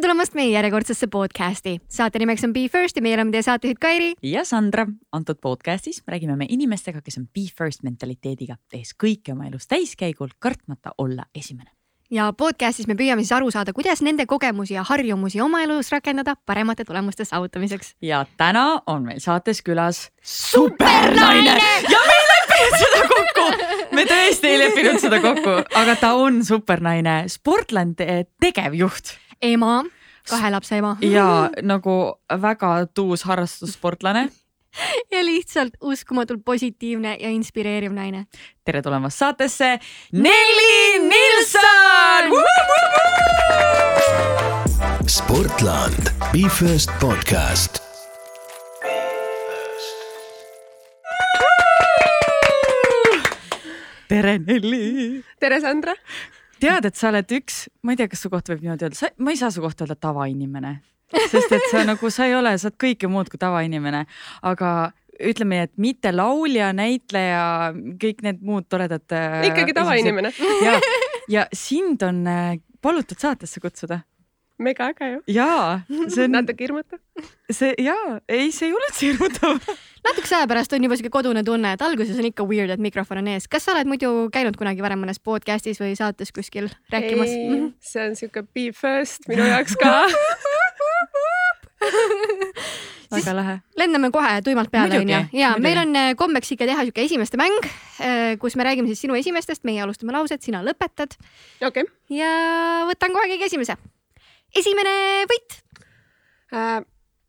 tulemast meie järjekordsesse podcasti. saate nimeks on Be First ja meie oleme teie saatejuhid Kairi. ja Sandra. antud podcastis räägime me inimestega, kes on Be First mentaliteediga, tehes kõike oma elus täiskäigul, kartmata olla esimene. ja podcastis me püüame siis aru saada, kuidas nende kogemusi ja harjumusi oma elus rakendada paremate tulemuste saavutamiseks. ja täna on meil saates külas supernaine ja me ei leppinud seda kokku. me tõesti ei leppinud seda kokku, aga ta on supernaine, Sportland tegevjuht ema, kahe lapse ema. ja nagu väga tuus harrastussportlane ja lihtsalt uskumatult positiivne ja inspireeriv naine. tere tulemast saatesse, Nelli Nilsson! Sportland, Be First podcast. tere, Nelli! tere, Sandra! Tead, et sa oled üks, ma ei tea, kas su kohta võib niimoodi öelda, ma ei saa su kohta öelda tavainimene, sest et sa nagu, sa ei ole, sa oled kõike muud kui tavainimene, aga ütleme, et mitte laulja, näitleja, kõik need muud toredad. Äh, ikkagi tavainimene. ja, ja sind on äh, palutud saatesse kutsuda mega äge ju. jaa, on natuke hirmutav. see jaa, ei, see ei ole üldse hirmutav natukese aja pärast on juba siuke kodune tunne, et alguses on ikka weird, et mikrofon on ees. kas sa oled muidu käinud kunagi varem mõnes podcast'is või saates kuskil rääkimas? ei, see on siuke be first minu jaoks ka väga lahe. lendame kohe tuimalt peale, onju. ja meil on äh, kombeks ikka teha siuke esimeste mäng, äh, kus me räägime siis sinu esimestest, meie alustame lauset, sina lõpetad. okei okay.. ja võtan kohe kõige esimese esimene võit äh,?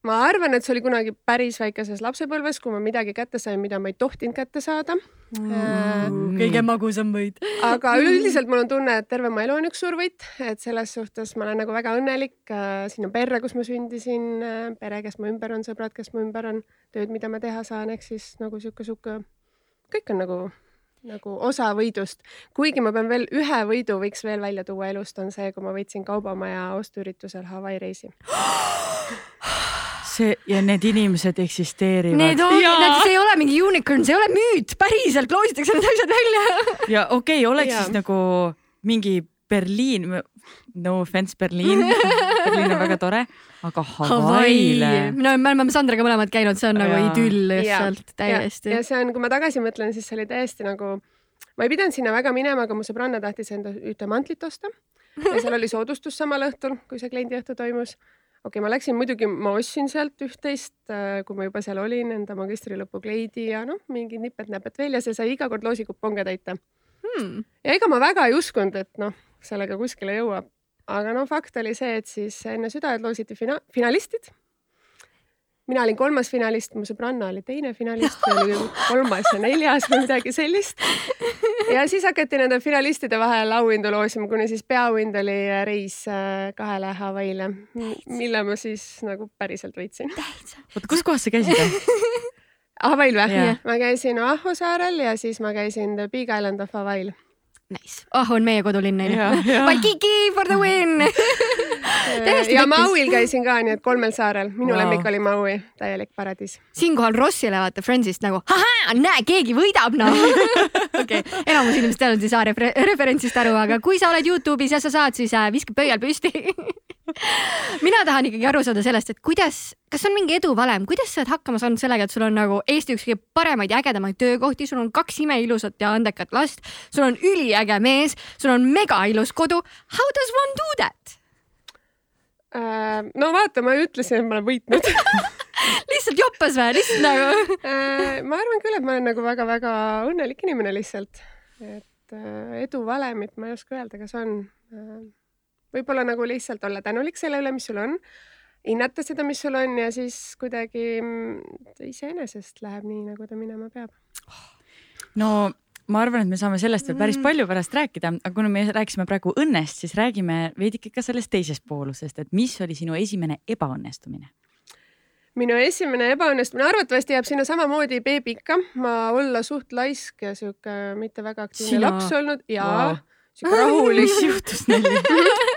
Ma arvan, et see oli kunagi päris väikeses lapsepõlves, kui ma midagi kätte sain, mida ma ei tohtinud kätte saada mm,. Äh, kõige magusam võit aga üleüldiselt mul on tunne, et terve mu elu on üks suur võit, et selles suhtes ma olen nagu väga õnnelik äh, sinna perre, kus ma sündisin äh,, pere, kes mu ümber on, sõbrad, kes mu ümber on, tööd, mida ma teha saan, ehk siis nagu sihuke, sihuke, kõik on nagu nagu osa võidust. kuigi ma pean veel ühe võidu võiks veel välja tuua elust, on see, kui ma võitsin Kaubamaja ostuüritusel Hawaii reisi see ja need inimesed eksisteerivad. Need on, see ei ole mingi unicorn, see ei ole müüt, päriselt loositakse need asjad välja. ja okei okay,, oleks ja. siis nagu mingi Berliin, no offense Berliin Berliin on väga tore, aga Hawaii'le. no me oleme Sandraga mõlemad käinud, see on nagu ja. nagu idüll lihtsalt täiesti. ja see on, kui ma tagasi mõtlen, siis see oli täiesti nagu, ma ei pidanud sinna väga minema, aga mu sõbranna tahtis enda ühte mantlit osta ja seal oli soodustus samal õhtul, kui see kliendiõhtu toimus. Okei okay,, ma läksin muidugi, ma ostsin sealt üht-teist, äh, kui ma juba seal olin, enda magistrilõpu kleidi ja noh, mingid nipet-näpet veel ja see sai iga kord loosikuponge täita. Hmm.. ja ega ma väga ei uskunud, et noh, sellega kuskile jõuab. Aga no fakt oli see, et siis enne südaööd loositi fina-, finalistid. Mina olin kolmas finalist, mu sõbranna oli teine finalist, oli kolmas ja neljas või midagi sellist. ja siis hakati nende finalistide vahel auhindu loosima, kuni siis peaauhind oli reis äh, kahele Hawaii'le, mille ma siis nagu päriselt võitsin. oota, kus kohas sa käisid? Hawaii'l või yeah.? ma käisin Oahu saarel ja siis ma käisin The Big Island of Hawaii'l Nice. oh, on meie kodulinn onju. Waikiki for the win ja Mauil käisin ka, nii et kolmel saarel. minu wow. lemmik oli Maui, täielik paradiis. siinkohal Rossile vaata Friendsist nagu, näe, keegi võidab noh. okei okay., enamus inimesed teavad siis saare referentsist aru, aga kui sa oled Youtube'is ja sa saad, siis äh, viska pöial püsti mina tahan ikkagi aru saada sellest, et kuidas, kas on mingi eduvalem, kuidas sa oled hakkama saanud sellega, et sul on nagu Eesti üks kõige paremaid ja ägedamaid töökohti, sul on kaks imeilusat ja andekat last, sul on üliäge mees, sul on mega ilus kodu. How does one do that? Äh, no vaata, ma ütlesin, et ma olen võitnud. Lihtsalt joppas või, lihtsalt nagu äh, ma arvan küll, et ma olen nagu väga-väga õnnelik inimene lihtsalt, et äh, eduvalemit ma ei oska öelda, kas on. Võib-olla nagu lihtsalt olla tänulik selle üle, mis sul on, hinnata seda, mis sul on ja siis kuidagi mm, iseenesest läheb nii, nagu ta minema peab. no ma arvan, et me saame sellest veel päris mm. palju pärast rääkida, aga kuna me rääkisime praegu õnnest, siis räägime veidike ka sellest teisest poolusest, et mis oli sinu esimene ebaõnnestumine? minu esimene ebaõnnestumine arvatavasti jääb sinna samamoodi beebi ikka, ma olla suht laisk ja sihuke mitte väga aktiivne Sina. laps olnud ja wow sihuke rahulik. mis juhtus neil?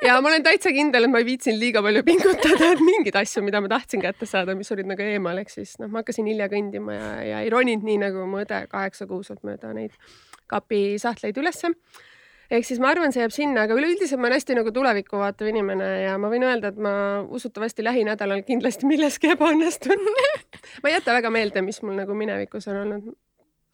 ja ma olen täitsa kindel, et ma ei viitsinud liiga palju pingutada, et mingeid asju, mida ma tahtsin kätte saada, mis olid nagu eemal, ehk siis noh, ma hakkasin hilja kõndima ja, ja ei roninud nii nagu mu õde kaheksa kuuselt mööda neid kapisahtleid ülesse. ehk siis ma arvan, see jääb sinna, aga üleüldiselt ma olen hästi nagu tulevikku vaatav inimene ja ma võin öelda, et ma usutavasti lähinädalal kindlasti milleski ebaõnnestun ma ei jäta väga meelde, mis mul nagu minevikus on olnud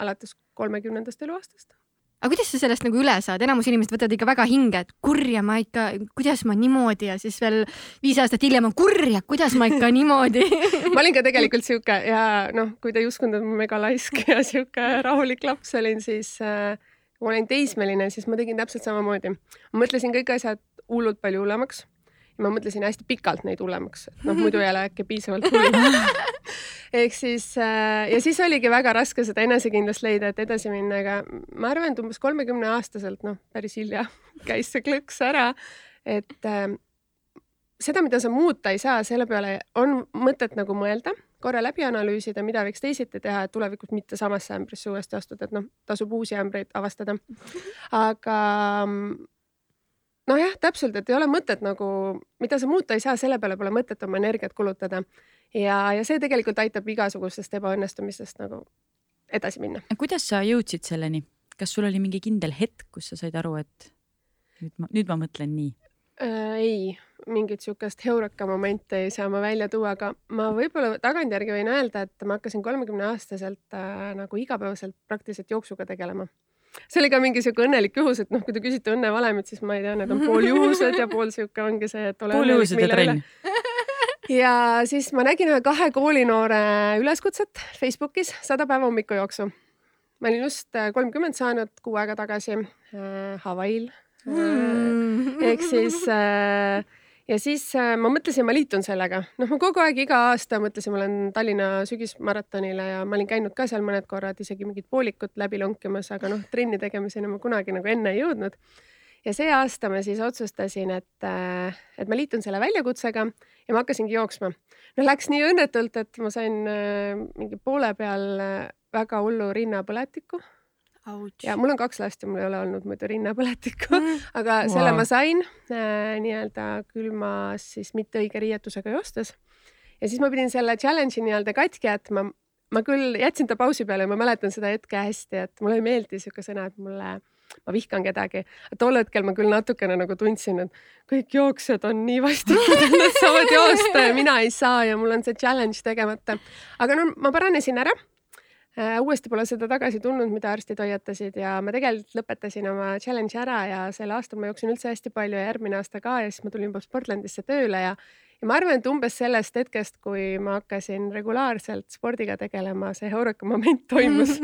alates kolmekümnendast eluaastast aga kuidas sa sellest nagu üle saad, enamus inimesed võtavad ikka väga hinge, et kurja ma ikka, kuidas ma niimoodi? Ja siis veel viis aastat hiljem on kurja, kuidas ma ikka niimoodi? Ma olin ka tegelikult sihuke ja noh, kui te ei uskunud, et ma mega laisk ja sihuke rahulik laps olin, siis äh, kui ma olin teismeline, siis ma tegin täpselt samamoodi. ma mõtlesin kõik asjad hullult palju hullemaks ma mõtlesin hästi pikalt neid hullemaks, et noh, muidu ei ole äkki piisavalt hull ehk siis äh, ja siis oligi väga raske seda enesekindlust leida, et edasi minna, aga ma arvan, et umbes kolmekümne aastaselt, noh, päris hilja käis see klõks ära, et äh, seda, mida sa muuta ei saa, selle peale on mõtet nagu mõelda, korra läbi analüüsida, mida võiks teisiti teha, et tulevikus mitte samasse ämbrisse uuesti astuda, et noh, tasub uusi ämbreid avastada. aga nojah, täpselt, et ei ole mõtet nagu, mida sa muuta ei saa, selle peale pole mõtet oma energiat kulutada. ja, ja see tegelikult aitab igasugustest ebaõnnestumistest nagu edasi minna. kuidas sa jõudsid selleni, kas sul oli mingi kindel hetk, kus sa said aru, et nüüd ma, nüüd ma mõtlen nii äh,? ei, mingit sihukest heureka momenti ei saa ma välja tuua, aga ma võib-olla tagantjärgi võin öelda, et ma hakkasin kolmekümne aastaselt äh, nagu igapäevaselt praktiliselt jooksuga tegelema see oli ka mingi sihuke õnnelik juhus, et noh, kui te küsite õnnevalemit, siis ma ei tea, need on pooljuhused ja pool sihuke ongi see, et ole pooljuhused ja trenn. ja siis ma nägin ühe kahe koolinoore üleskutset Facebookis, sada päeva hommikujooksu. ma olin just äh, kolmkümmend saanud kuu aega tagasi äh, Hawaii'l äh,. ehk siis äh, ja siis äh, ma mõtlesin, ma liitun sellega, noh, ma kogu aeg iga aasta mõtlesin, ma olen Tallinna sügismaratonile ja ma olin käinud ka seal mõned korrad isegi mingit poolikut läbi lonkimas, aga noh, trenni tegemiseni ma kunagi nagu enne ei jõudnud. ja see aasta ma siis otsustasin, et, äh, et ma liitun selle väljakutsega ja ma hakkasingi jooksma. no läks nii õnnetult, et ma sain äh, mingi poole peal väga hullu rinnapõletiku ja mul on kaks last ja mul ei ole olnud muidu rinnapõletikku mm., aga wow. selle ma sain äh, nii-öelda külmas siis mitte õige riietusega joostes. ja siis ma pidin selle challenge'i nii-öelda katki jätma. ma küll jätsin ta pausi peale ja ma mäletan seda hetke hästi, et mulle ei meeldi sihuke sõna, et mulle, ma vihkan kedagi. tol hetkel ma küll natukene nagu tundsin, et kõik jooksjad on nii vastikud, et nad saavad joosta ja mina ei saa ja mul on see challenge tegemata. aga no ma paranesin ära uuesti pole seda tagasi tulnud, mida arstid hoiatasid ja ma tegelikult lõpetasin oma challenge'i ära ja sel aastal ma jooksin üldse hästi palju ja järgmine aasta ka ja siis ma tulin juba Sportlandisse tööle ja ja ma arvan, et umbes sellest hetkest, kui ma hakkasin regulaarselt spordiga tegelema, see heureka moment toimus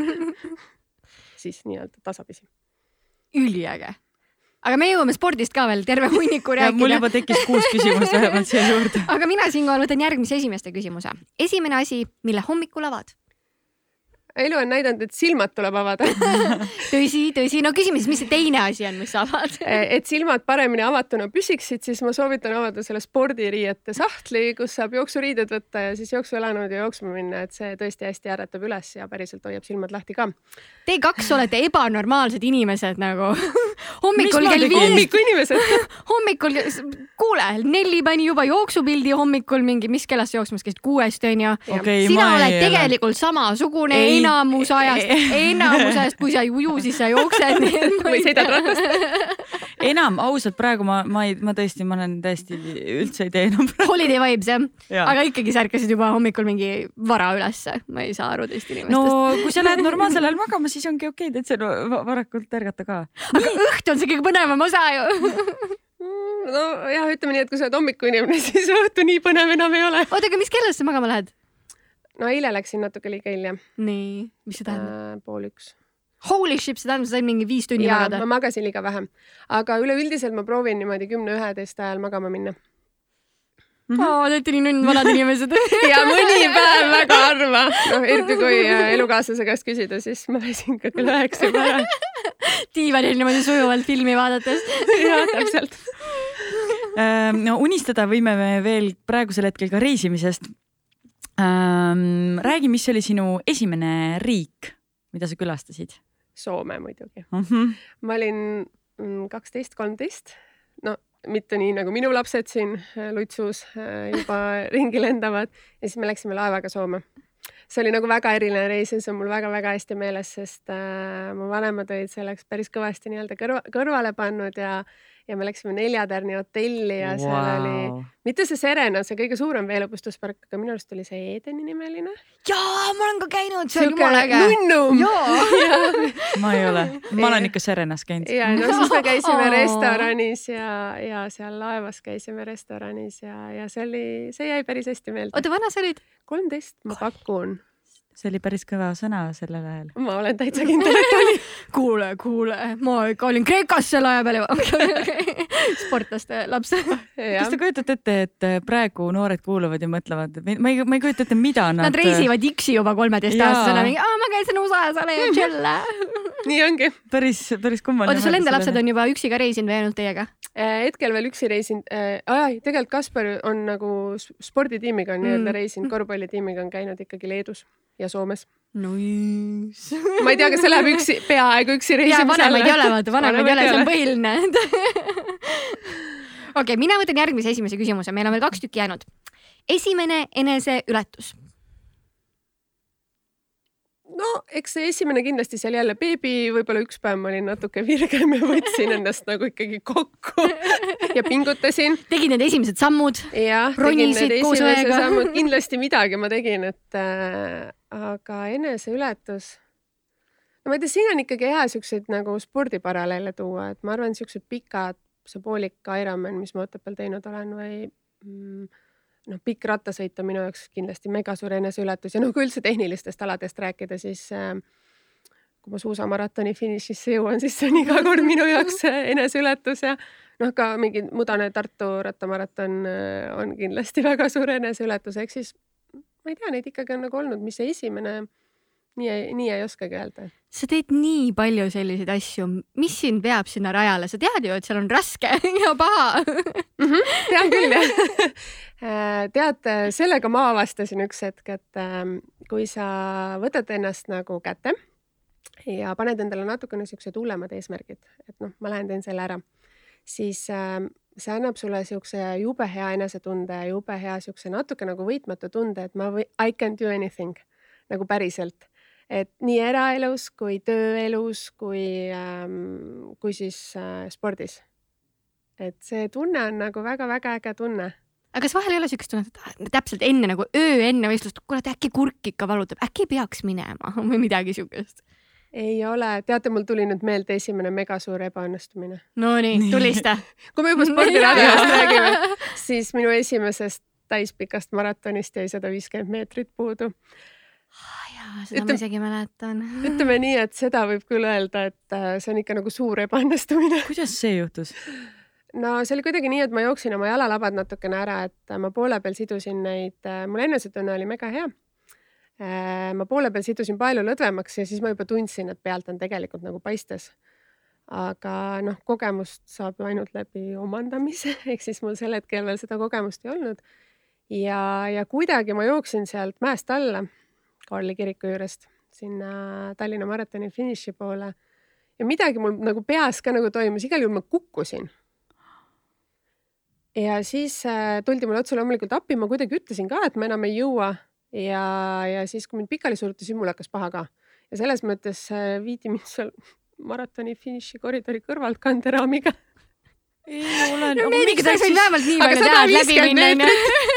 siis nii-öelda tasapisi. üliäge aga me jõuame spordist ka veel terve hunniku rääkida. mul juba tekkis kuus küsimust vähemalt siia juurde. aga mina siinkohal võtan järgmise esimeste küsimuse. esimene asi, mille hommikul avad elu on näidanud, et silmad tuleb avada. Tõsi, tõsi, no küsime siis, mis see teine asi on, mis sa avad et silmad paremini avatuna püsiksid, siis ma soovitan avada selle spordiriiete sahtli, kus saab jooksuriided võtta ja siis jooksuelaanud ja jooksma minna, et see tõesti hästi äratab üles ja päriselt hoiab silmad lahti ka. Te kaks olete ebanormaalsed inimesed nagu. Hommikul kell viis. hommikuinimesed hommikul, kuule, Nelli pani juba jooksupildi hommikul mingi, mis kellast jooksmas käisid, kuuest onju. Okay,. sina oled tegelikult samasugune ei enamus ajast, enamus ajast, kui sa ei uju, siis sa jooksed või sõidad ratast. enam ausalt praegu ma, ma ei, ma tõesti, ma olen täiesti üldse ei tee enam. Holiday vibes jah ja.? aga ikkagi sa ärkasid juba hommikul mingi vara ülesse, ma ei saa aru teist inimestest. no kui sa lähed normaalsel ajal magama, siis ongi okei okay,, seda varakult ärgata ka. aga õhtu on see kõige põnevam osa ju nojah, ütleme nii, et kui sa oled hommikuinimene, siis õhtu nii põnev enam ei ole. oota, aga mis kellast sa magama lähed? No eile läksin natuke liiga hilja. nii, mis see tähendab äh,? pool üks. Holy shit, see tähendab, sa said mingi viis tundi magada? ma magasin liiga vähe, aga üleüldiselt ma proovin niimoodi kümne-üheteist ajal magama minna mm. -hmm. oo, te olete nii nunnvanad inimesed ja mõni päev väga harva, noh eriti kui äh, elukaaslase käest küsida, siis ma väsin ka kell üheksa ära. diivanil niimoodi sujuvalt filmi vaadates jah, täpselt ähm, no unistada võime me veel praegusel hetkel ka reisimisest ähm,. räägi, mis oli sinu esimene riik, mida sa külastasid? Soome muidugi mm. -hmm. ma olin mm, kaksteist, kolmteist, no mitte nii nagu minu lapsed siin äh, Lutsus äh, juba ringi lendavad ja siis me läksime laevaga Soome. see oli nagu väga eriline reis ja see on mul väga-väga hästi meeles, sest äh, mu vanemad olid selleks päris kõvasti nii-öelda kõrva, kõrvale pannud ja ja me läksime Neljatärni hotelli ja seal wow. oli, mitte see Serena, see kõige suurem veelõbustuspark, aga minu arust oli see Edeni nimeline. jaa, ma olen ka käinud, see on jumala äge. nunnum. ma ei ole, ma olen ikka Serenas käinud. ja no siis me käisime restoranis ja, ja seal laevas käisime restoranis ja, ja see oli, see jäi päris hästi meelde. oota, vana sa olid? kolmteist, ma pakun see oli päris kõva sõna sellel ajal. ma olen täitsa kindel, et oli. kuule, kuule, ma ikka olin Kreekas selle aja peal juba sportlaste laps kas te kujutate ette, et äh, praegu noored kuulavad ja mõtlevad, ma ei, ma ei kujuta ette, mida nad. Nad reisivad X-i juba kolmeteistaastasena, mingi, ma käisin USA-s, olen chill nii ongi. päris, päris kummaline. oota, sul enda lapsed on juba üksi ka reisinud või ainult teiega? Äh, hetkel veel üksi reisinud äh,. tegelikult Kaspar on nagu sporditiimiga on nii-öelda reisinud, korvpallitiimiga on käinud ikkagi Leedus ja Soomes. Nice. ma ei tea, kas see läheb üksi, peaaegu üksi reisimisele. vanemaid ei ole, vaata, vanemaid ei ole, see on põhiline okei okay,, mina võtan järgmise esimese küsimuse, meil on veel kaks tükki jäänud. esimene eneseületus no eks see esimene kindlasti seal jälle beebi, võib-olla üks päev ma olin natuke virgem ja võtsin ennast nagu ikkagi kokku ja pingutasin. tegid need esimesed sammud? jah, tegin need esimesed sammud, kindlasti midagi ma tegin, et äh, aga eneseületus. no ma ei tea, siin on ikkagi hea siukseid nagu spordiparalleele tuua, et ma arvan, siuksed pikad, see poolik Ironman, mis ma Otepääl teinud olen või mm, noh, pikk rattasõit on minu jaoks kindlasti megasuur eneseületus ja noh, kui üldse tehnilistest aladest rääkida, siis äh, kui ma suusamaratoni finišisse jõuan, siis see on iga kord minu jaoks eneseületus ja noh, ka mingi mudane Tartu rattamaraton äh, on kindlasti väga suur eneseületus, ehk siis ma ei tea, neid ikkagi on nagu olnud, mis see esimene nii, nii ei oskagi öelda. sa teed nii palju selliseid asju, mis sind veab sinna rajale, sa tead ju, et seal on raske ja paha mm. -hmm, tean küll jah äh, tead, sellega ma avastasin üks hetk, et ähm, kui sa võtad ennast nagu kätte ja paned endale natukene siuksed hullemad eesmärgid, et noh, ma lähen teen selle ära, siis ähm, see annab sulle siukse jube hea enesetunde jube hea siukse natuke nagu võitmatu tunde, et ma või I can do anything nagu päriselt et nii eraelus kui tööelus kui ähm,, kui siis äh, spordis. et see tunne on nagu väga-väga äge tunne aga kas vahel ei ole siukest tunnet, et täpselt enne nagu öö enne võistlust, et äkki kurk ikka valutab, äkki peaks minema või midagi siukest? Ei ole, teate, mul tuli nüüd meelde esimene megasuur ebaõnnestumine. Nonii, tulista kui me juba spordiradiost räägime, siis minu esimesest täispikast maratonist jäi sada viiskümmend meetrit puudu seda ütleme, ma isegi mäletan. ütleme nii, et seda võib küll öelda, et äh, see on ikka nagu suur ebaõnnestumine. kuidas see juhtus? no see oli kuidagi nii, et ma jooksin oma jalalabad natukene ära, et ma poole peal sidusin neid, äh, mul enesetunne oli mega hea. Äh, ma poole peal sidusin palju lõdvemaks ja siis ma juba tundsin, et pealt on tegelikult nagu paistes. aga noh, kogemust saab ju ainult läbi omandamise, ehk siis mul sel hetkel veel seda kogemust ei olnud. ja, ja kuidagi ma jooksin sealt mäest alla Kaarli kiriku juurest sinna Tallinna maratoni finiši poole. ja midagi mul nagu peas ka nagu toimus, igal juhul ma kukkusin. ja siis äh, tuldi mulle otse loomulikult appi, ma kuidagi ütlesin ka, et ma enam ei jõua ja, ja siis, kui mind pikali suruti, siis mul hakkas paha ka. ja selles mõttes äh, viidi mind seal maratoni finiši koridori kõrvalt kanderaamiga ei ole no,. meedikud oleks võinud vähemalt nii palju teha, et läbi minna onju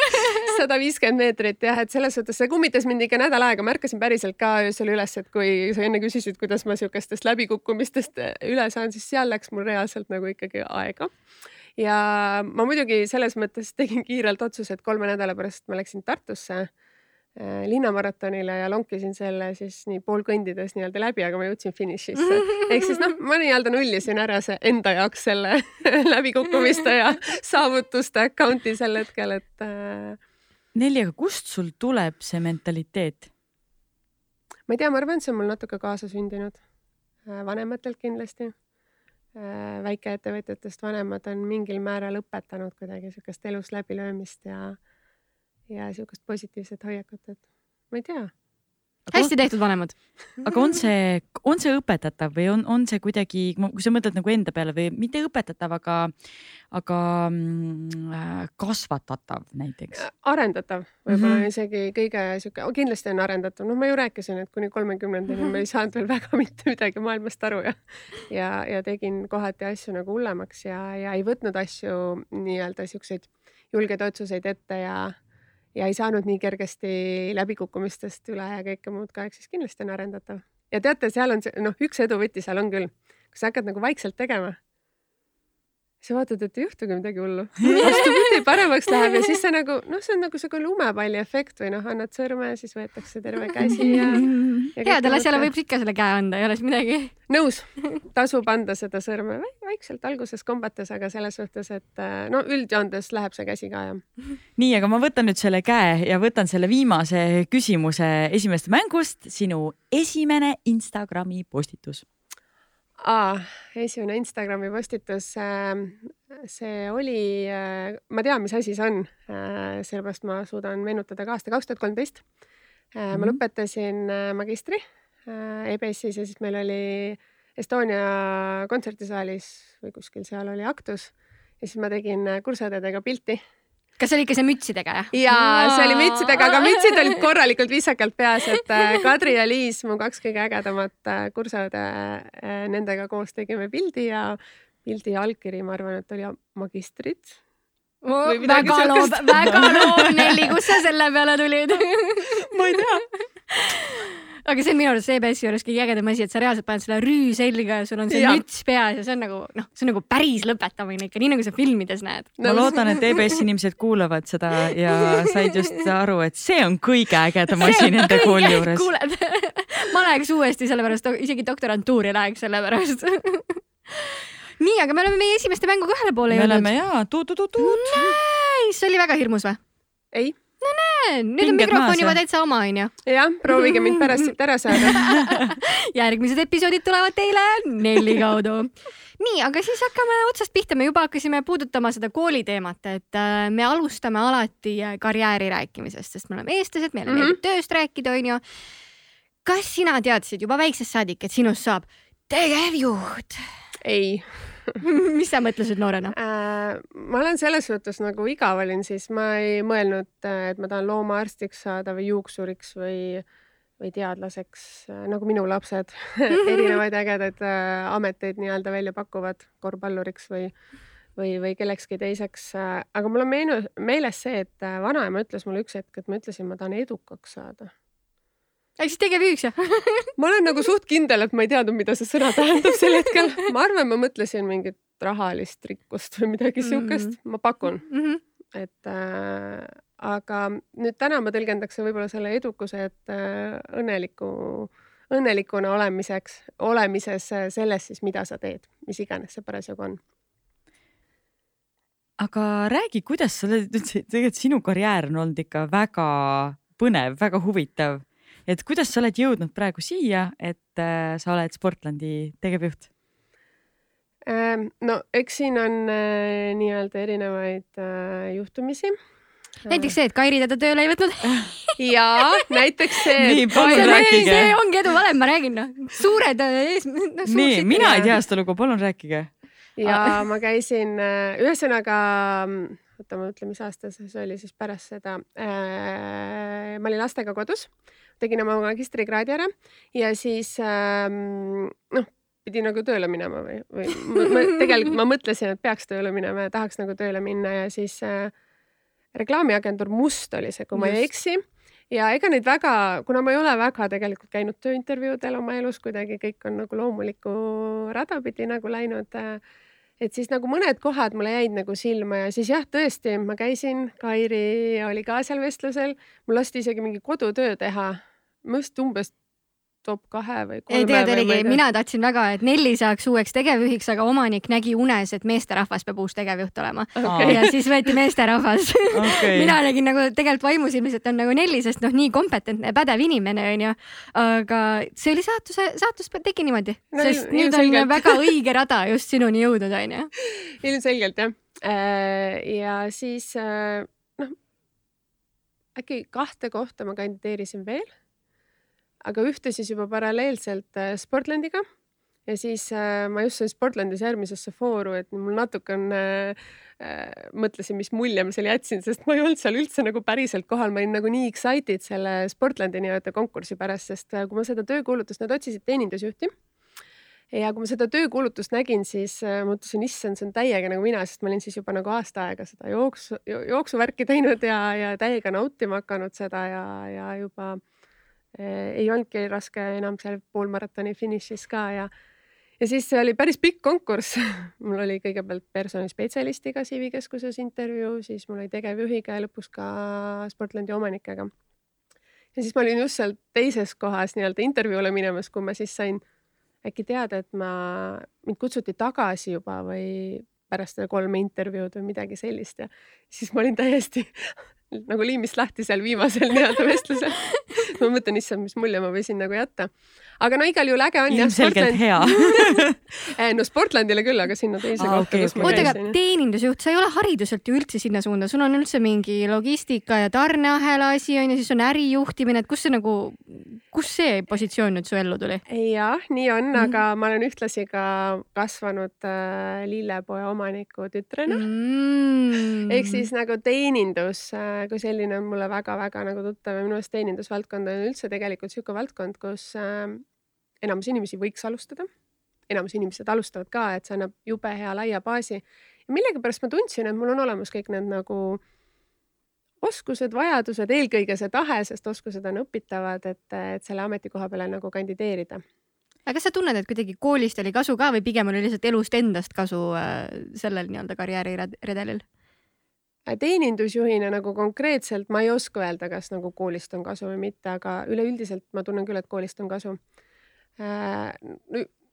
sada viiskümmend meetrit jah, et selles suhtes see kummitas mind ikka nädal aega, ma ärkasin päriselt ka öösel üles, et kui sa enne küsisid, kuidas ma siukestest läbikukkumistest üle saan, siis seal läks mul reaalselt nagu ikkagi aega. ja ma muidugi selles mõttes tegin kiirelt otsuse, et kolme nädala pärast ma läksin Tartusse äh, linnamaratonile ja lonkisin selle siis nii poolkõndides nii-öelda läbi, aga ma jõudsin finišisse. ehk siis noh, ma nii-öelda nullisin ära see enda jaoks selle läbikukkumiste ja saavutuste account'i sel hetkel, et äh, Nelli, aga kust sul tuleb see mentaliteet? ma ei tea, ma arvan, et see on mul natuke kaasasündinud. Äh, vanematelt kindlasti. Äh, väikeettevõtjatest vanemad on mingil määral õpetanud kuidagi siukest elus läbilöömist ja, ja siukest positiivset hoiakut, et ma ei tea hästi tehtud vanemad. aga on see, on see õpetatav või on, on see kuidagi, kui sa mõtled nagu enda peale või mitte õpetatav, aga, aga mm, äh, kasvatatav näiteks? arendatav võib-olla Mhm. mm -hmm. isegi kõige sihuke, kindlasti on arendatav, noh, ma ju rääkisin, et kuni kolmekümnendani ma ei saanud veel väga mitte midagi maailmast aru ja ja, ja tegin kohati asju nagu hullemaks ja, ja ei võtnud asju nii-öelda siukseid julgeid otsuseid ette ja ja ei saanud nii kergesti läbikukkumistest üle ja kõike muud ka, ehk siis kindlasti on arendatav. ja teate, seal on see, noh, üks eduvõti seal on küll, kui sa hakkad nagu vaikselt tegema sa vaatad, et ei juhtugi midagi hullu. vastupidi, paremaks läheb ja siis sa nagu noh, see on nagu siuke lumepalli efekt või noh, annad sõrme, siis võetakse terve käsi ja, ja headele asjale võib ikka selle käe anda, ei ole siis midagi. nõus, tasub anda seda sõrme vaikselt alguses kombates, aga selles suhtes, et äh, no üldjoontes läheb see käsi ka jah. nii, aga ma võtan nüüd selle käe ja võtan selle viimase küsimuse esimesest mängust, sinu esimene Instagrami postitus. Aa, esimene Instagrami postitus, see oli, ma tean, mis asi see on, sellepärast ma suudan meenutada ka aasta kaks tuhat kolmteist. ma Mhm. lõpetasin äh, magistri äh, EBS-is ja siis meil oli Estonia kontserdisaalis või kuskil seal oli aktus ja siis ma tegin äh, kursaõdedega pilti kas see oli ikka see mütsidega jah? ja see oli mütsidega, aga mütsid olid korralikult viisakalt peas, et äh, Kadri ja Liis, mu kaks kõige ägedamat äh, kursaõde, nendega koos tegime pildi ja pildi allkiri, ma arvan, et oli magistrid. Midagi väga loov, väga loov, Nelli, kust sa selle peale tulid? ma ei tea. Aga see on minu arust EBS-i juures kõige ägedam asi, et sa reaalselt paned selle rüü selga ja sul on see Jaa. müts peas ja see on nagu noh, see on nagu päris lõpetamine ikka, nii nagu sa filmides näed. ma loodan, et EBS inimesed kuulavad seda ja said just aru, et see on kõige ägedam asi nende kooli juures. kuuled, ma läheks uuesti sellepärast, isegi doktorantuuri läheks sellepärast. nii, aga me oleme meie esimeste mänguga ühele poole me jõudnud oleme. jaa, tuut-tuut-tuut. See oli väga hirmus või? ei, nüüd on mikrofon juba täitsa oma, onju. jah, proovige mind pärast siit ära saada. järgmised episoodid tulevad teile Nelli kaudu. nii, aga siis hakkame otsast pihta, me juba hakkasime puudutama seda kooliteemat, et äh, me alustame alati äh, karjääri rääkimisest, sest me oleme eestlased, meile Mhm. meeldib tööst rääkida, onju. kas sina teadsid juba väiksest saadik, et sinust saab tegevjuht? ei mis sa mõtlesid noorena? äh,. ma olen selles suhtes nagu igav olin, siis ma ei mõelnud, et ma tahan loomaarstiks saada või juuksuriks või, või teadlaseks, nagu minu lapsed erinevaid ägedaid äh, ameteid nii-öelda välja pakuvad, korvpalluriks või, või, või kellekski teiseks. aga mul on meenu-, meeles see, et äh, vanaema ütles mulle üks hetk, et ma ütlesin, ma tahan edukaks saada. Siis tegevjuhiks jah? ma olen nagu suht kindel, et ma ei teadnud, mida see sõna tähendab sel hetkel. ma arvan, ma mõtlesin mingit rahalist rikkust või midagi siukest, ma pakun, Mhm. et äh, aga nüüd täna ma tõlgendaks võib-olla selle edukuse, et äh, õnneliku, õnnelikuna olemiseks, olemises äh, selles siis, mida sa teed, mis iganes see parasjagu on. aga räägi, kuidas sa oled üldse, tegelikult sinu karjäär on olnud ikka väga põnev, väga huvitav. Et kuidas sa oled jõudnud praegu siia, et äh, sa oled Sportlandi tegevjuht? Ähm, no eks siin on äh, nii-öelda erinevaid äh, juhtumisi. näiteks see, et Kairi teda tööle ei võtnud. ja näiteks see Nii, et palun see, rääkige. see ongi eduvalem, ma räägin noh, suured ees no,. nii, mina ei tea seda lugu, palun rääkige. ja ma käisin, ühesõnaga, oota, ma mõtlen, mis aasta see oli siis pärast seda ma olin lastega kodus, tegin oma magistrikraadi ära ja siis ähm, noh, pidi nagu tööle minema või, või ma, tegelikult ma mõtlesin, et peaks tööle minema ja tahaks nagu tööle minna ja siis äh, reklaamiagentuur Must oli see, kui ma ei eksi. Ja ega neid väga, kuna ma ei ole väga tegelikult käinud tööintervjuudel oma elus kuidagi, kõik on nagu loomulikku rada pidi nagu läinud äh, et siis nagu mõned kohad mulle jäid nagu silma ja siis jah, tõesti, ma käisin, Kairi oli ka seal vestlusel, mul lasti isegi mingi kodutöö teha, ma vist umbes top kahe või kolme ei, tegelikult oligi mina tahtsin väga, et Nelli saaks uueks tegevjuhiks, aga omanik nägi unes, et meesterahvas peab uus tegevjuht olema Okei. ja siis võeti meesterahvas Okei. mina nägin nagu tegelikult vaimusilmis, et on nagu Nelli, sest noh, nii kompetentne ja pädev inimene onju. aga see oli saatuse, saatus tegi niimoodi No sest nüüd on ilmselgelt. väga õige rada just sinuni jõudnud onju. ilmselgelt jah. ja siis äh, noh, äkki kahte kohta ma kandideerisin veel. Aga ühte siis juba paralleelselt äh, Sportlandiga. Ja siis äh, ma just sain Sportlandis järgmisesse vooru, et mul natuke on äh, äh, mõtlesin, mis mulje ma seal jätsin, sest ma ei olnud seal üldse nagu päriselt kohal, ma olin nagu nii excited selle Sportlandi nii-öelda konkursi pärast, sest äh, kui ma seda töökuulutust, nad otsisid teenindusjuhti. Ja kui ma seda töökuulutust nägin, siis äh, mõtlesin, issand, see on täiega nagu mina, sest ma olin siis juba nagu aasta aega seda jooksu, jooksuvärki teinud ja, ja täiega nautima hakanud seda ja, ja juba eh, ei olnudki raske enam seal poolmaratoni finišis ka ja ja siis see oli päris pikk konkurss. Mul oli kõigepealt personalispetsialistiga CV keskuses intervjuu, siis mul oli tegevjuhiga ja lõpuks ka Sportlandi omanikega. ja siis ma olin just seal teises kohas nii-öelda intervjuule minemas, kui ma siis sain äkki teada, et ma, mind kutsuti tagasi juba või pärast seda kolme intervjuud või midagi sellist. Ja siis ma olin täiesti nagu liimist lahti seal viimasel nii-öelda vestlusel ma mõtlen, issand, mis mulje ma võisin nagu jätta. aga no igal juhul äge on jah. ilmselgelt hea eh, no Sportlandile küll, aga sinna teise ah, kohta okay,, kus okay. ma käisin. oota, aga teenindusjuht, sa ei ole hariduselt ju üldse sinna suunda, sul on üldse mingi logistika ja tarneahela asi on ju, siis on ärijuhtimine, et kus see nagu, kus see positsioon nüüd su ellu tuli? jah, nii on mm, -hmm. aga ma olen ühtlasi ka kasvanud äh, lillepoe omaniku tütrena mm. -hmm. ehk siis nagu teenindus äh, kui selline on mulle väga-väga nagu tuttav ja minu arust teenindusvaldkond on üldse tegelikult niisugune valdkond, kus äh, enamus inimesi võiks alustada. enamus inimesed alustavad ka, et see annab jube hea laia baasi. ja millegipärast ma tundsin, et mul on olemas kõik need nagu oskused, vajadused, eelkõige see tahe, sest oskused on õpitavad, et, et selle ametikoha peale nagu kandideerida aga kas sa tunned, et kuidagi koolist oli kasu ka või pigem oli lihtsalt elust endast kasu äh, sellel nii-öelda karjääriredelil? teenindusjuhina nagu konkreetselt ma ei oska öelda, kas nagu koolist on kasu või mitte, aga üleüldiselt ma tunnen küll, et koolist on kasu äh,.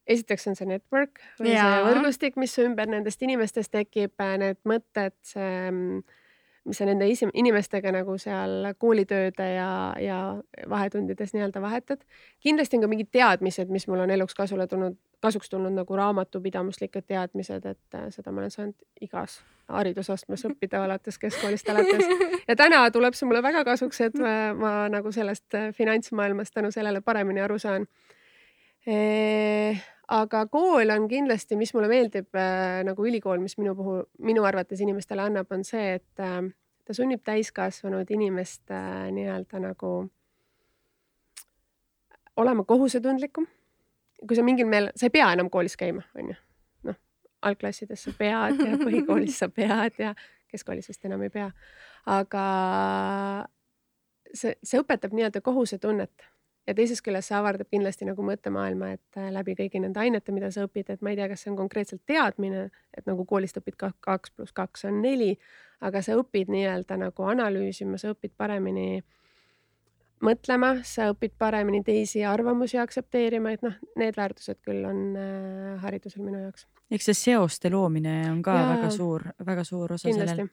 esiteks on see network või ja. see võrgustik, mis ümber nendest inimestest tekib, äh, need mõtted, see mm, mis sa nende inimestega nagu seal koolitööde ja, ja vahetundides nii-öelda vahetad. kindlasti on ka mingid teadmised, mis mul on eluks kasule tulnud, kasuks tulnud nagu raamatupidamislikud teadmised, et äh, seda ma olen saanud igas haridusastmes õppida alates keskkoolist alates. ja täna tuleb see mulle väga kasuks, et ma, ma nagu sellest äh, finantsmaailmast tänu sellele paremini aru saan e aga kool on kindlasti, mis mulle meeldib äh, nagu ülikool, mis minu puhul, minu arvates inimestele annab, on see, et äh, ta sunnib täiskasvanud inimest äh, nii-öelda nagu olema kohusetundlikum. kui sa mingil meel, sa ei pea enam koolis käima, onju. noh, algklassides sa pead ja põhikoolis sa pead ja keskkoolis vist enam ei pea. aga see, see õpetab nii-öelda kohusetunnet ja teisest küljest see avardab kindlasti nagu mõttemaailma, et äh, läbi kõigi nende ainete, mida sa õpid, et ma ei tea, kas see on konkreetselt teadmine, et nagu koolist õpid kaks pluss kaks on neli, aga sa õpid nii-öelda nagu analüüsima, sa õpid paremini mõtlema, sa õpid paremini teisi arvamusi aktsepteerima, et noh, need väärtused küll on äh, haridusel minu jaoks. eks see seoste loomine on ka Jaa. väga suur, väga suur osa sellel.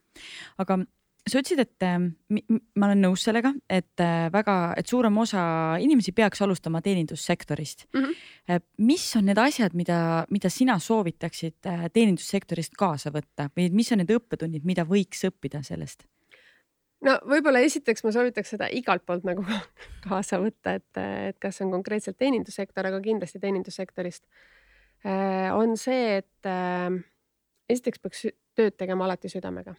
aga sa ütlesid, et äh, ma olen nõus sellega, et äh, väga, et suurem osa inimesi peaks alustama teenindussektorist mm. -hmm. mis on need asjad, mida, mida sina soovitaksid teenindussektorist kaasa võtta või mis on need õppetunnid, mida võiks õppida sellest? no võib-olla esiteks ma soovitaks seda igalt poolt nagu kaasa võtta, et, et kas on konkreetselt teenindussektor, aga kindlasti teenindussektorist on see, et esiteks peaks tööd tegema alati südamega.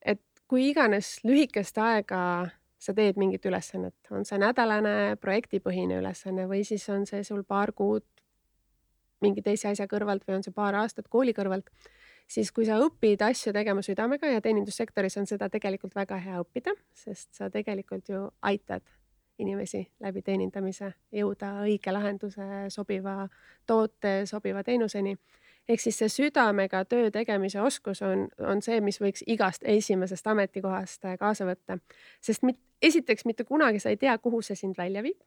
et kui iganes lühikest aega sa teed mingit ülesannet, on see nädalane projektipõhine ülesanne või siis on see sul paar kuud mingi teise asja kõrvalt või on see paar aastat kooli kõrvalt, siis kui sa õpid asju tegema südamega ja teenindussektoris on seda tegelikult väga hea õppida, sest sa tegelikult ju aitad inimesi läbi teenindamise jõuda õige lahenduse, sobiva toote, sobiva teenuseni ehk siis see südamega töö tegemise oskus on, on see, mis võiks igast esimesest ametikohast äh, kaasa võtta. sest mit, esiteks mitte kunagi sa ei tea, kuhu see sind välja viib.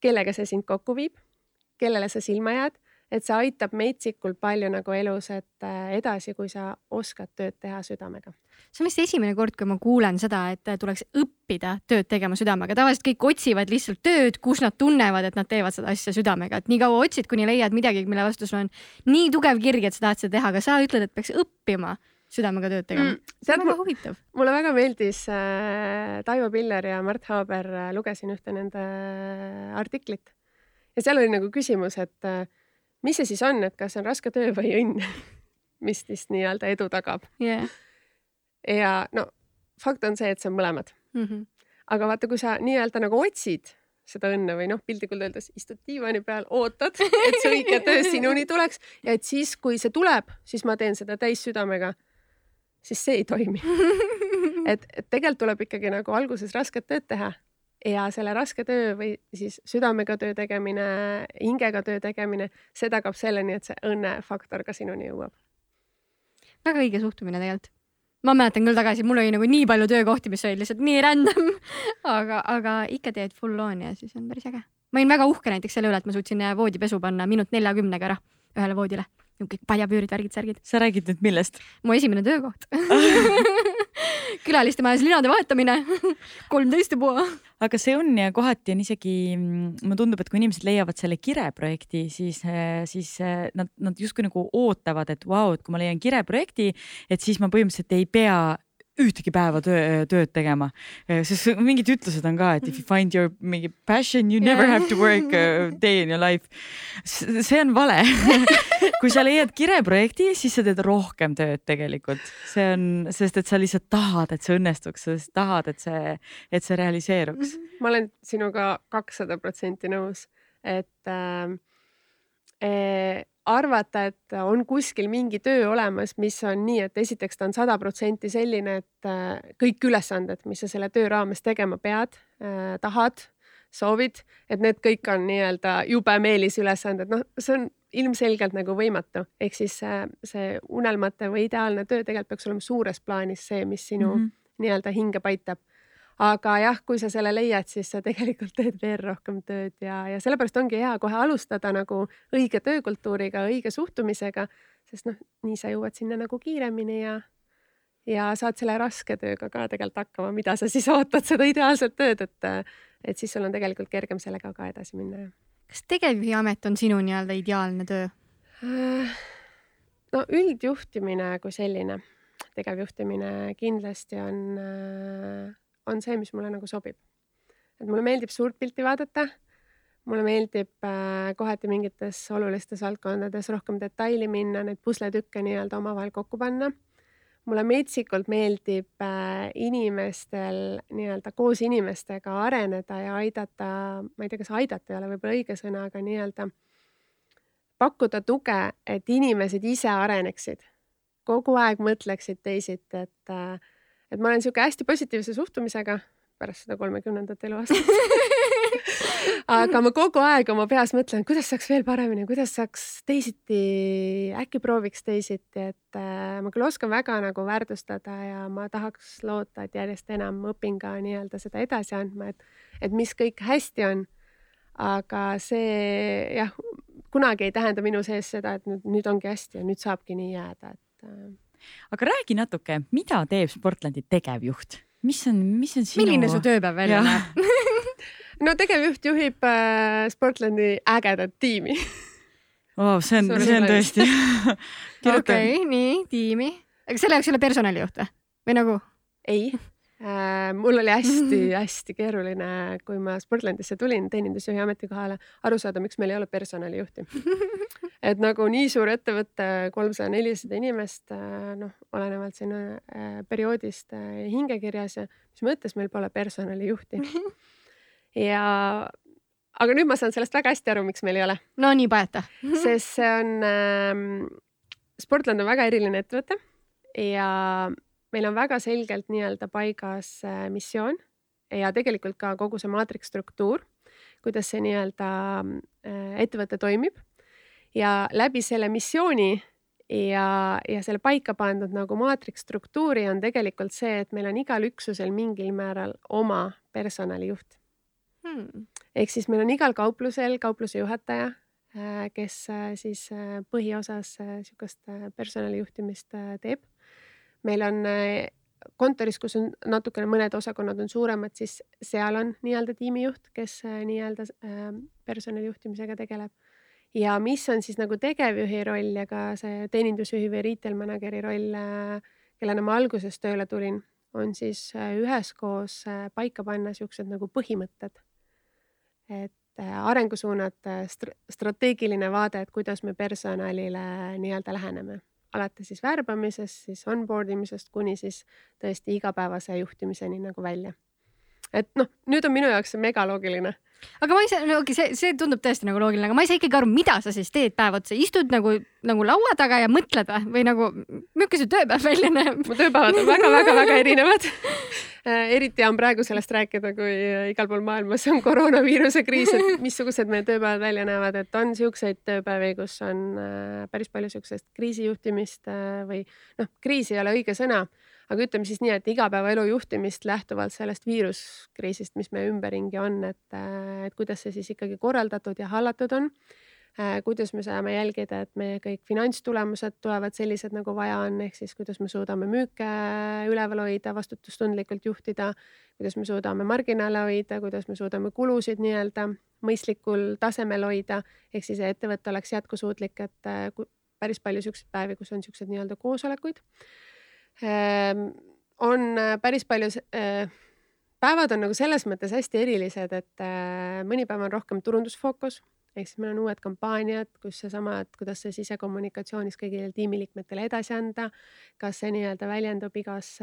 kellega see sind kokku viib, kellele sa silma jääd et see aitab metsikult palju nagu elus, et äh, edasi, kui sa oskad tööd teha südamega. see on vist esimene kord, kui ma kuulen seda, et tuleks õppida tööd tegema südamega, tavaliselt kõik otsivad lihtsalt tööd, kus nad tunnevad, et nad teevad seda asja südamega, et nii kaua otsid, kuni leiad midagi, mille vastu sul on nii tugev kirg, et sa tahad seda teha, aga sa ütled, et peaks õppima südamega tööd tegema Mm, see on väga huvitav. mulle väga meeldis äh, Taivo Piller ja Mart Haaber äh,, lugesin ühte nende äh, artiklit ja seal oli nagu küsimus, et äh, mis see siis on, et kas see on raske töö või õnn, mis siis nii-öelda edu tagab Yeah. ja no fakt on see, et see on mõlemad, Mm -hmm. aga vaata, kui sa nii-öelda nagu otsid seda õnne või noh, piltlikult öeldes istud diivani peal, ootad, et see õige töö sinuni tuleks ja et siis, kui see tuleb, siis ma teen seda täissüdamega, siis see ei toimi. et, et tegelikult tuleb ikkagi nagu alguses rasket tööd teha ja selle raske töö või siis südamega töö tegemine, hingega töö tegemine, see tagab selleni, et see õnnefaktor ka sinuni jõuab. väga õige suhtumine tegelikult. ma mäletan küll tagasi, mul oli nagu nii palju töökohti, mis olid lihtsalt nii random, aga, aga ikka teed full on'i ja siis on päris äge. ma olin väga uhke näiteks selle üle, et ma suutsin äh, voodipesu panna minut neljakümnega ära ühele voodile. kõik paljapüürid, värgid, särgid. sa räägid nüüd millest? mu esimene töökoht. külaliste majas linade vahetamine, kolmteist ja pool. Aga see on ja kohati on isegi, mulle tundub, et kui inimesed leiavad selle kireprojekti, siis, siis eh, nad, nad justkui nagu ootavad, et vau, et kui ma leian kireprojekti, et siis ma põhimõtteliselt ei pea ühtegi päeva töö, tööd tegema. sest mingid ütlused on ka, et if you find your mingi passion, you never Jaa. have to work a day in your life. see on vale. kui sa leiad kireprojekti, siis sa teed rohkem tööd tegelikult, see on, sest et sa lihtsalt tahad, et see õnnestuks, sa tahad, et see, et see realiseeruks. ma olen sinuga kakssada protsenti nõus, et äh, arvata, et on kuskil mingi töö olemas, mis on nii, et esiteks ta on sada protsenti selline, et äh, kõik ülesanded, mis sa selle töö raames tegema pead äh,, tahad, soovid, et need kõik on nii-öelda jube meelisülesanded, noh, see on ilmselgelt nagu võimatu, ehk siis äh, see unelmate või ideaalne töö tegelikult peaks olema suures plaanis see, mis sinu mm. -hmm. nii-öelda hinge paitab aga jah, kui sa selle leiad, siis sa tegelikult teed veel rohkem tööd ja, ja sellepärast ongi hea kohe alustada nagu õige töökultuuriga, õige suhtumisega, sest noh, nii sa jõuad sinna nagu kiiremini ja ja saad selle raske tööga ka tegelikult hakkama, mida sa siis ootad, seda ideaalset tööd, et et siis sul on tegelikult kergem sellega ka edasi minna. kas tegevjuhi amet on sinu nii-öelda ideaalne töö? no üldjuhtimine kui selline, tegevjuhtimine kindlasti on, on see, mis mulle nagu sobib. et mulle meeldib suurt pilti vaadata. mulle meeldib äh, kohati mingites olulistes valdkondades rohkem detaili minna, neid pusletükke nii-öelda omavahel kokku panna. mulle metsikult meeldib äh, inimestel nii-öelda koos inimestega areneda ja aidata, ma ei tea, kas aidata ei ole võib-olla õige sõna, aga nii-öelda pakkuda tuge, et inimesed ise areneksid, kogu aeg mõtleksid teisiti, et, et ma olen niisugune hästi positiivse suhtumisega pärast seda kolmekümnendat eluaastat. aga ma kogu aeg oma peas mõtlen, kuidas saaks veel paremini, kuidas saaks teisiti, äkki prooviks teisiti, et äh, ma küll oskan väga nagu väärtustada ja ma tahaks loota, et järjest enam õpin ka nii-öelda seda edasi andma, et, et mis kõik hästi on. aga see jah, kunagi ei tähenda minu sees seda, et nüüd, nüüd ongi hästi ja nüüd saabki nii jääda, et äh, aga räägi natuke, mida teeb Sportlandi tegevjuht, mis on, mis on sinu? milline su tööpäev välja näeb? no tegevjuht juhib äh, Sportlandi ägedat tiimi. wow,? see on, see on tõesti okei okay,, nii, tiimi. aga selle jaoks ei ole personalijuht või? nagu? ei mul oli hästi-hästi keeruline, kui ma Sportlandisse tulin teenindusjuhi ametikohale, aru saada, miks meil ei ole personalijuhti. et nagu nii suur ettevõte, kolmsada, nelisada inimest, noh, olenevalt sinna äh, perioodist äh, hingekirjas ja mis mõttes meil pole personalijuhti. ja, aga nüüd ma saan sellest väga hästi aru, miks meil ei ole. no nii pajata. sest see on ähm,, Sportland on väga eriline ettevõte ja meil on väga selgelt nii-öelda paigas äh, missioon ja tegelikult ka kogu see maatrikstruktuur, kuidas see nii-öelda äh, ettevõte toimib ja läbi selle missiooni ja, ja selle paika pandud nagu maatrikstruktuuri on tegelikult see, et meil on igal üksusel mingil määral oma personalijuht Hmm. ehk siis meil on igal kauplusel kaupluse juhataja, kes äh, siis äh, põhiosas niisugust personalijuhtimist teeb. Meil on äh, kontoris, kus on natukene mõned osakonnad on suuremad, siis seal on nii-öelda tiimijuht, kes äh, nii-öelda äh, personalijuhtimisega tegeleb. ja mis on siis nagu tegevjuhi roll ja ka see teenindusjuhi või retail manager'i roll kellena ma alguses tööle tulin, on siis üheskoos paika panna siuksed nagu põhimõtted. et arengusuunad, strateegiline vaade, et kuidas me personalile nii-öelda läheneme, alates siis värbamisest, siis onboard imisest kuni siis tõesti igapäevase juhtimiseni nagu välja. Et noh, nüüd on minu jaoks see megaloogiline. Aga ma ei saa, no okei okay,, see, see tundub tõesti nagu loogiline, aga ma ei saa ikkagi aru, mida sa siis teed päev otsa, istud nagu, nagu laua taga ja mõtled või, nagu, milline su tööpäev välja näeb? mu tööpäevad on väga-väga-väga erinevad. Äh, eriti on praegu sellest rääkida, kui igal pool maailmas on koroonaviiruse kriis, et missugused meie tööpäevad välja näevad, et on siukseid tööpäevi, kus on äh, päris palju siuksest kriisijuhtimist äh, või noh, kriis ei ole õige sõna aga ütleme siis nii, et igapäevaelu juhtimist lähtuvalt sellest viiruskriisist, mis meie ümberringi on, et, et kuidas see siis ikkagi korraldatud ja hallatud on. kuidas me saame jälgida, et meie kõik finantstulemused tulevad sellised, nagu vaja on, ehk siis kuidas me suudame müüke üleval hoida, vastutustundlikult juhtida, kuidas me suudame marginaale hoida, kuidas me suudame kulusid nii-öelda mõistlikul tasemel hoida, ehk siis ettevõte oleks jätkusuutlik, et päris palju siukseid päevi, kus on siuksed nii-öelda koosolekuid on äh, päris palju, äh, päevad on nagu selles mõttes hästi erilised, et äh, mõni päev on rohkem turundusfookus ehk siis meil on uued kampaaniad, kus seesama, et kuidas see sisekommunikatsioonis kõigile tiimiliikmetele edasi anda, kas see nii-öelda väljendub igas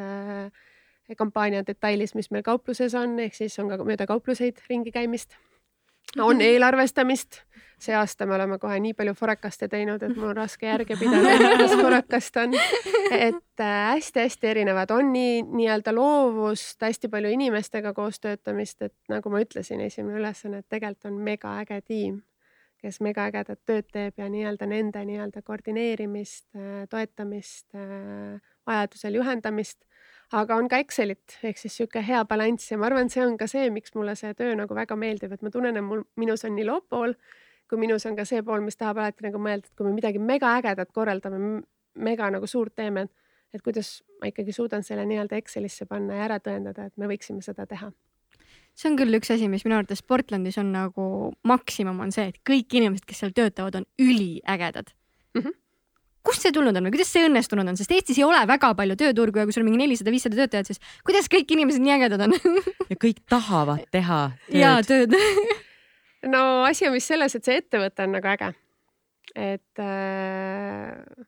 kampaania detailis, mis meil kaupluses on, ehk siis on ka mööda kaupluseid ringi käimist on eelarvestamist. See aasta me oleme kohe nii palju forecaste teinud, et mul on raske järge pidada, mis forecast on. et hästi-hästi äh, erinevad, on nii nii-öelda loovust, hästi palju inimestega koos töötamist, et nagu ma ütlesin, esimene ülesanne, et tegelikult on megaäge tiim, kes megaägedat tööd teeb ja nii-öelda nende nii-öelda koordineerimist, äh, toetamist, äh, vajadusel juhendamist aga on ka Excelit ehk siis sihuke hea balanss ja ma arvan, see on ka see, miks mulle see töö nagu väga meeldib, et ma tunnen, et mul, minus on nii loovpool kui minus on ka see pool, mis tahab alati nagu mõelda, et kui me midagi mega ägedat korraldame, mega nagu suurt teeme, et kuidas ma ikkagi suudan selle nii-öelda Excelisse panna ja ära tõendada, et me võiksime seda teha. See on küll üks asi, mis minu arvates Portlandis on nagu maksimum, on see, et kõik inimesed, kes seal töötavad, on üliägedad. Mm. -hmm kust see tulnud on või kuidas see õnnestunud on, sest Eestis ei ole väga palju tööturgu ja kui sul on mingi nelisada, viissada töötajat, siis kuidas kõik inimesed nii ägedad on? Ja kõik tahavad teha tööd. jaa, tööd no asi on vist selles, et see ettevõte on nagu äge. et äh,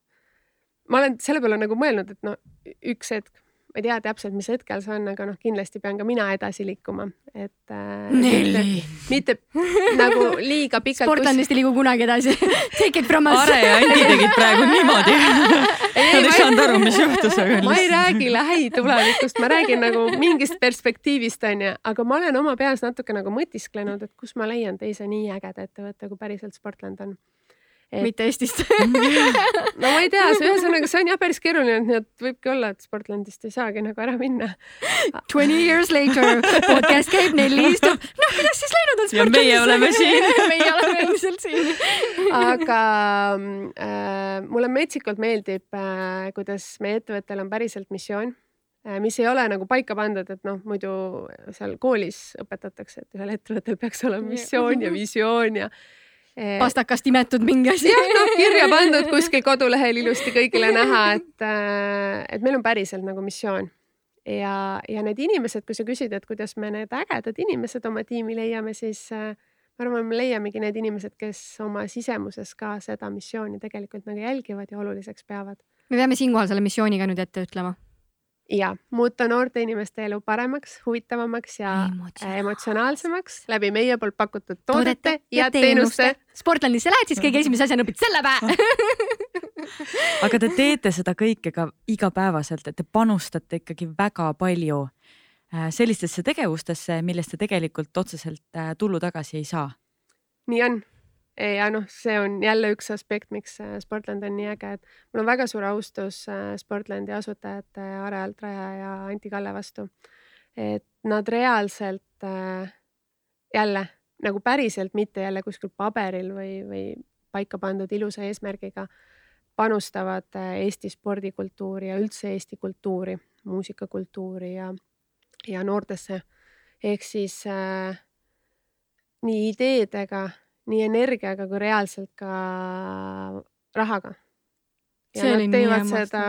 ma olen selle peale nagu mõelnud, et no üks hetk ma ei tea täpselt, mis hetkel see on, aga noh, kindlasti pean ka mina edasi liikuma, et äh,. Nelli. mitte nagu liiga pikalt. Sportlandist ei liigu kunagi edasi Take it from us. Are ja Andi tegid praegu niimoodi. Nad ei saanud aru, mis juhtus, aga. ma ei räägi lähitulevikust, ma räägin nagu mingist perspektiivist onju, aga ma olen oma peas natuke nagu mõtisklenud, et kus ma leian teise nii ägeda ettevõtte, kui päriselt Sportland on et.... mitte Eestist no ma ei tea, ühesõnaga see on jah päris keeruline, nii et võibki olla, et Sportlandist ei saagi nagu ära minna. Twenty years later, podcast käib, Nelli istub. noh, kuidas siis läinud on Sportlandis? ja meie oleme siin meie oleme endiselt siin aga äh, mulle metsikult meeldib äh,, kuidas meie ettevõttel on päriselt missioon äh, mis ei ole nagu paika pandud, et noh, muidu seal koolis õpetatakse, et ühel ettevõttel peaks olema missioon ja visioon ja pastakast imetud mingi asi. jah, noh kirja pandud kuskil kodulehel ilusti kõigile näha, et, äh, et meil on päriselt nagu missioon. ja, ja need inimesed, kui sa küsid, et kuidas me need ägedad inimesed oma tiimi leiame, siis äh, ma arvan, me leiamegi need inimesed, kes oma sisemuses ka seda missiooni tegelikult nagu jälgivad ja oluliseks peavad. me peame siinkohal selle missiooni ka nüüd ette ütlema ja muuta noorte inimeste elu paremaks, huvitavamaks ja Emotsionaal. emotsionaalsemaks läbi meie poolt pakutud toodete, toodete ja, ja teenuste. Sportlandisse lähed, siis kõige esimese asjana õpid selle pähe aga te teete seda kõike ka igapäevaselt, et te panustate ikkagi väga palju äh, sellistesse tegevustesse, millest te tegelikult otseselt äh, tulu tagasi ei saa. nii on ja noh, see on jälle üks aspekt, miks äh, Sportland on nii äge, et mul on väga suur austus äh, Sportlandi asutajate Are Altraja ja Anti Kalle vastu. et nad reaalselt äh, jälle nagu päriselt, mitte jälle kuskil paberil või, või paika pandud ilusa eesmärgiga, panustavad Eesti spordikultuuri ja üldse Eesti kultuuri, muusikakultuuri ja, ja noortesse. ehk siis äh, nii ideedega nii energiaga kui reaalselt ka rahaga. ja nad teevad seda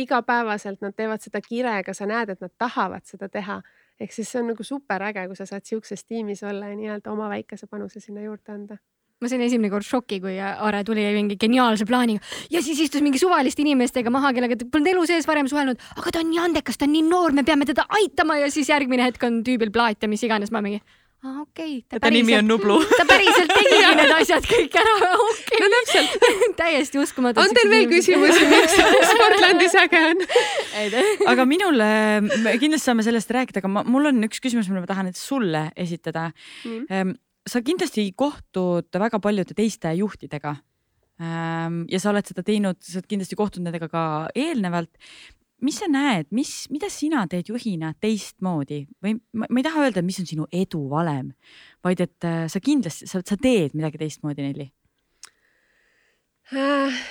igapäevaselt nad teevad seda kirega, sa näed, et nad tahavad seda teha. ehk siis see on nagu super äge, kui sa saad sihukeses tiimis olla ja nii-öelda oma väikese panuse sinna juurde anda ma sain esimene kord šoki, kui Aare tuli mingi geniaalse plaaniga ja siis istus mingi suvaliste inimestega maha, kellega ta polnud elu sees varem suhelnud, aga ta on nii andekas, ta on nii noor, me peame teda aitama ja siis järgmine hetk on tüübil plaat ja mis iganes, ma mingi aa okei. Okay,. ta nimi on Nublu. ta päriselt tegigi need asjad kõik ära, okei. Okay.. no täpselt. Täiesti uskumatu. on teil veel küsimusi, miks Sportlandis äge on? aga minul, kindlasti saame sellest rääkida, aga ma, mul on üks küsimus, mille ma tahan nüüd sulle esitada. Mm.. sa kindlasti kohtud väga paljude teiste juhtidega. Ehm, ja sa oled seda teinud, sa oled kindlasti kohtunud nendega ka eelnevalt mis sa näed, mis, mida sina teed juhina teistmoodi või ma, ma ei taha öelda, mis on sinu edu valem, vaid et äh, sa kindlasti, sa, sa teed midagi teistmoodi, Nelli äh,?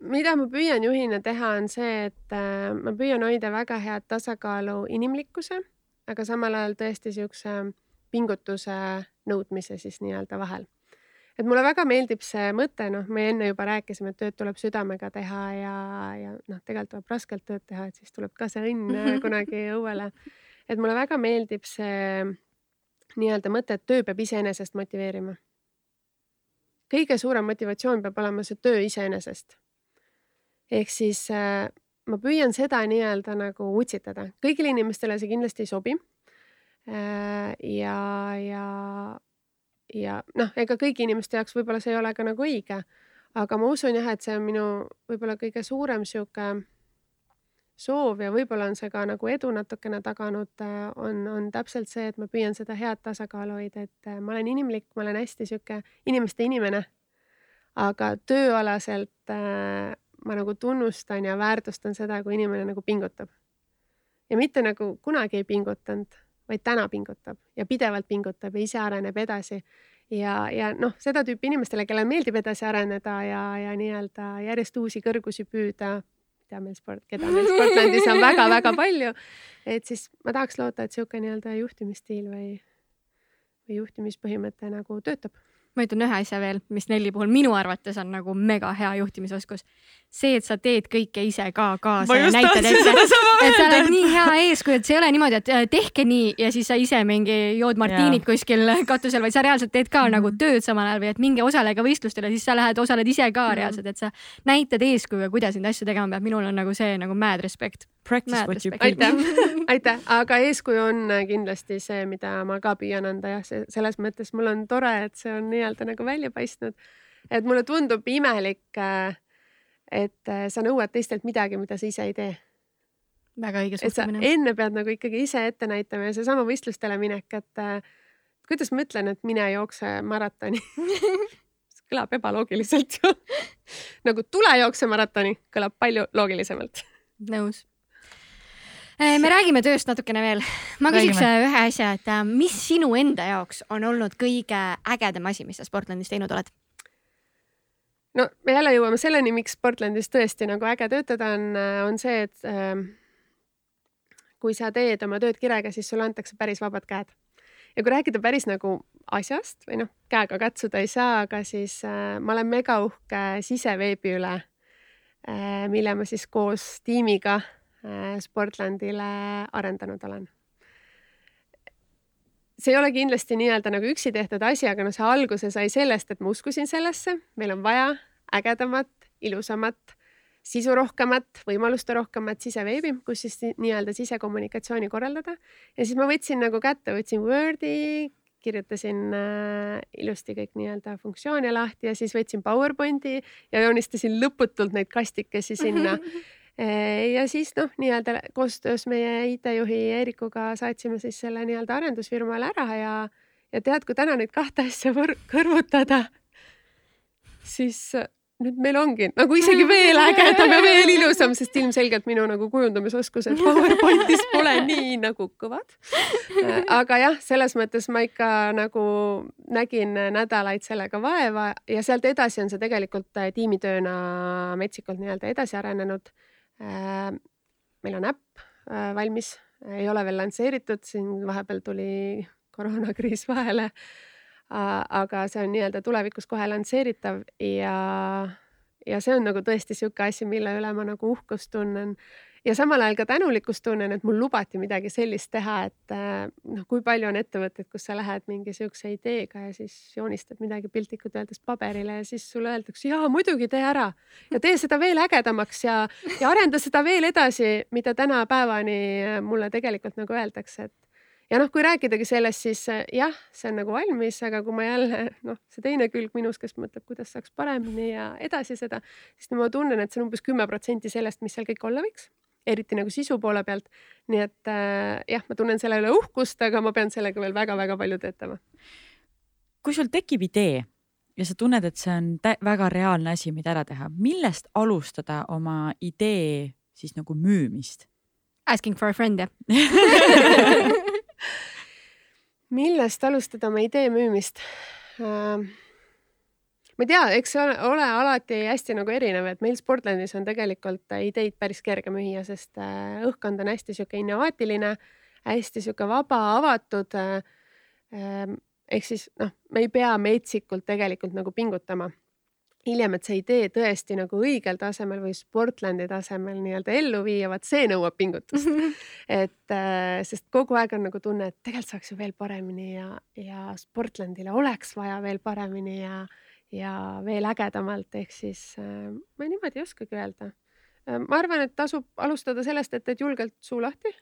mida ma püüan juhina teha, on see, et äh, ma püüan hoida väga head tasakaalu inimlikkuse, aga samal ajal tõesti siukse pingutuse nõudmise siis nii-öelda vahel et mulle väga meeldib see mõte, noh, me enne juba rääkisime, et tööd tuleb südamega teha ja, ja noh, tegelikult tuleb raskelt tööd teha, et siis tuleb ka see õnn kunagi õuele. et mulle väga meeldib see nii-öelda mõte, et töö peab iseenesest motiveerima. kõige suurem motivatsioon peab olema see töö iseenesest. ehk siis äh, ma püüan seda nii-öelda nagu utsitada, kõigile inimestele see kindlasti ei sobi äh,. ja, ja ja noh, ega kõigi inimeste jaoks võib-olla see ei ole ka nagu õige, aga ma usun jah, et see on minu võib-olla kõige suurem sihuke soov ja võib-olla on see ka nagu edu natukene taganud, äh, on, on täpselt see, et ma püüan seda head tasakaalu hoida, et äh, ma olen inimlik, ma olen hästi sihuke inimeste inimene. aga tööalaselt äh, ma nagu tunnustan ja väärtustan seda, kui inimene nagu pingutab. ja mitte nagu kunagi ei pingutanud vaid täna pingutab ja pidevalt pingutab ja ise areneb edasi. ja, ja noh, seda tüüpi inimestele, kellele meeldib edasi areneda ja, ja nii-öelda järjest uusi kõrgusi püüda, mida meil sport, keda meil Sportlandis on väga-väga palju. et siis ma tahaks loota, et sihuke nii-öelda juhtimisstiil või, või juhtimispõhimõte nagu töötab ma ütlen ühe asja veel, mis Nelli puhul minu arvates on nagu mega hea juhtimisoskus. see, et sa teed kõike ise ka kaasa ja näitad ette, et sa oled nii hea eeskuju, et see ei ole niimoodi, et äh, tehke nii ja siis sa ise mingi jood martiinit kuskil katusel, vaid sa reaalselt teed ka mm -hmm. nagu tööd samal ajal või et minge osalege võistlustele, siis sa lähed, osaled ise ka mm -hmm. reaalselt, et sa näitad eeskuju, kuidas neid asju tegema peab. minul on nagu see nagu mad respect Practice what you preach. aitäh, aga eeskuju on äh, kindlasti see, mida ma ka püüan anda jah, see selles mõttes mul on tore, et see on nii-öelda nagu välja paistnud. et mulle tundub imelik, äh, et äh, sa nõuad teistelt midagi, mida sa ise ei tee. väga õige suhtumine. enne pead nagu ikkagi ise ette näitama ja seesama võistlustele minek, et kuidas ma ütlen, et mine jookse maratoni kõlab ebaloogiliselt ju nagu tule jookse maratoni, kõlab palju loogilisemalt. nõus me räägime tööst natukene veel. ma küsiks räägime. ühe asja, et äh, mis sinu enda jaoks on olnud kõige ägedam asi, mis sa Sportlandis teinud oled? no me jälle jõuame selleni, miks Portlandis tõesti nagu äge töötada on, äh, on see, et äh, kui sa teed oma tööd kirega, siis sulle antakse päris vabad käed. ja kui rääkida päris nagu asjast või noh, käega katsuda ei saa, aga siis äh, ma olen mega uhke siseveebi üle äh,, mille ma siis koos tiimiga Äh, Sportlandile arendanud olen. see ei ole kindlasti nii-öelda nagu üksi tehtud asi, aga noh, see alguse sai sellest, et ma uskusin sellesse, meil on vaja ägedamat, ilusamat, sisurohkemat, võimalusterohkemat siseveebi, kus siis nii-öelda sisekommunikatsiooni korraldada. ja siis ma võtsin nagu kätte, võtsin Wordi, kirjutasin äh, ilusti kõik nii-öelda funktsioone lahti ja siis võtsin PowerPointi ja joonistasin lõputult neid kastikesi sinna ja siis noh, nii-öelda koostöös meie IT-juhi Eerikuga saatsime siis selle nii-öelda arendusfirmale ära ja, ja tead, kui täna neid kahte asja kõrvutada, siis äh, nüüd meil ongi nagu isegi veel ägedam ja veel ilusam, sest ilmselgelt minu nagu kujundamisoskused PowerPointis pole nii nagu kõvad. Äh, aga jah, selles mõttes ma ikka nagu nägin nädalaid sellega vaeva ja sealt edasi on see tegelikult äh, tiimitööna metsikult nii-öelda edasi arenenud meil on äpp äh, valmis, ei ole veel lansseeritud, siin vahepeal tuli koroonakriis vahele. aga see on nii-öelda tulevikus kohe lansseeritav ja, ja see on nagu tõesti sihuke asi, mille üle ma nagu uhkust tunnen ja samal ajal ka tänulikkust tunnen, et mul lubati midagi sellist teha, et äh, noh, kui palju on ettevõtteid, kus sa lähed mingi sihukese ideega ja siis joonistad midagi piltlikult öeldes paberile ja siis sulle öeldakse, jaa, muidugi tee ära ja tee seda veel ägedamaks ja, ja arenda seda veel edasi, mida tänapäevani äh, mulle tegelikult nagu öeldakse, et ja noh, kui rääkidagi sellest, siis äh, jah, see on nagu valmis, aga kui ma jälle noh, see teine külg minus, kes mõtleb, kuidas saaks paremini ja edasi seda, siis ma tunnen, et see on umbes kümme protsenti sellest, mis seal kõik olla võiks eriti nagu sisu poole pealt. nii et äh, jah, ma tunnen selle üle uhkust, aga ma pean sellega veel väga-väga palju töötama. kui sul tekib idee ja sa tunned, et see on väga reaalne asi, mida ära teha, millest alustada oma idee siis nagu müümist? Asking for a friend jah millest alustada oma idee müümist äh,? Ma ei tea, eks see ole, alati hästi nagu erinev, et meil Sportlandis on tegelikult ideid päris kerge müüa, sest äh, õhkkond on hästi sihuke innovaatiline, hästi sihuke vaba, avatud. Äh, ähm, ehk siis noh, me ei pea metsikult tegelikult nagu pingutama hiljem, et see idee tõesti nagu õigel tasemel või Sportlandi tasemel nii-öelda ellu viia, vaat see nõuab pingutust et äh, sest kogu aeg on nagu tunne, et tegelikult saaks ju veel paremini ja, ja Sportlandile oleks vaja veel paremini ja ja veel ägedamalt, ehk siis äh, ma niimoodi ei oskagi öelda. Äh, ma arvan, et tasub alustada sellest, et teed julgelt suu lahti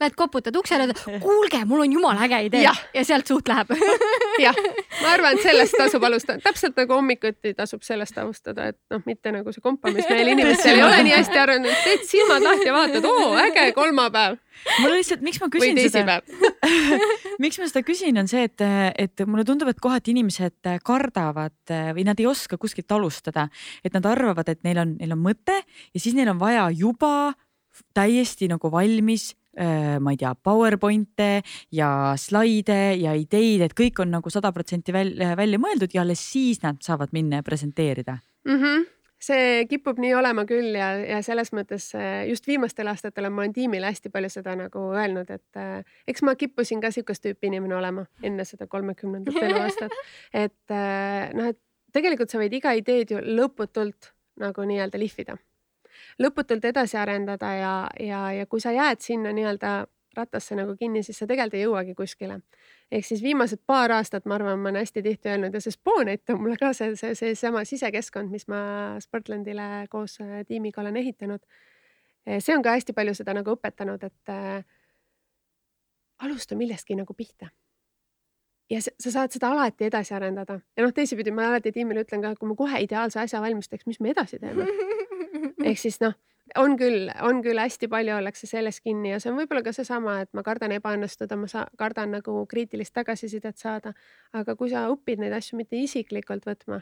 Lähed koputad uksele, kuulge, mul on jumala äge idee. Ja, ja sealt suht läheb. Jah, ma arvan, et sellest tasub alustada, täpselt nagu hommikuti tasub sellest alustada, et noh, mitte nagu see kompa, mis meil inimestel ei ole nii hästi arenenud, teed silmad lahti ja vaatad, oo äge kolmapäev. mul lihtsalt, miks ma küsin seda? miks ma seda küsin, on see, et, et mulle tundub, et kohati inimesed kardavad või nad ei oska kuskilt alustada, et nad arvavad, et neil on, neil on mõte ja siis neil on vaja juba täiesti nagu valmis ma ei tea, PowerPoint'e ja slaide ja ideid, et kõik on nagu sada protsenti välja, välja mõeldud ja alles siis nad saavad minna ja presenteerida mm. -hmm see kipub nii olema küll ja, ja selles mõttes äh, just viimastel aastatel on ma tiimile hästi palju seda nagu öelnud, et äh, eks ma kippusin ka sihukest tüüpi inimene olema enne seda kolmekümnendat eluaastat. et äh, noh, et tegelikult sa võid iga ideed ju lõputult nagu nii-öelda lihvida lõputult edasi arendada ja, ja, ja kui sa jääd sinna nii-öelda rattasse nagu kinni, siis sa tegelikult ei jõuagi kuskile. ehk siis viimased paar aastat, ma arvan, ma olen hästi tihti öelnud ja see Sponet on mulle ka see, see, seesama sisekeskkond, mis ma Sportlandile koos äh, tiimiga olen ehitanud. Eh, see on ka hästi palju seda nagu õpetanud, et äh, alusta millestki nagu pihta ja sa saad seda alati edasi arendada ja noh, teisipidi ma alati tiimile ütlen ka, kui ma kohe ideaalse asja valmis teeks, mis me edasi teeme ehk siis noh, on küll, on küll hästi palju ollakse selles kinni ja see on võib-olla ka seesama, et ma kardan ebaõnnestuda, ma sa, kardan nagu kriitilist tagasisidet saada. aga kui sa õpid neid asju mitte isiklikult võtma,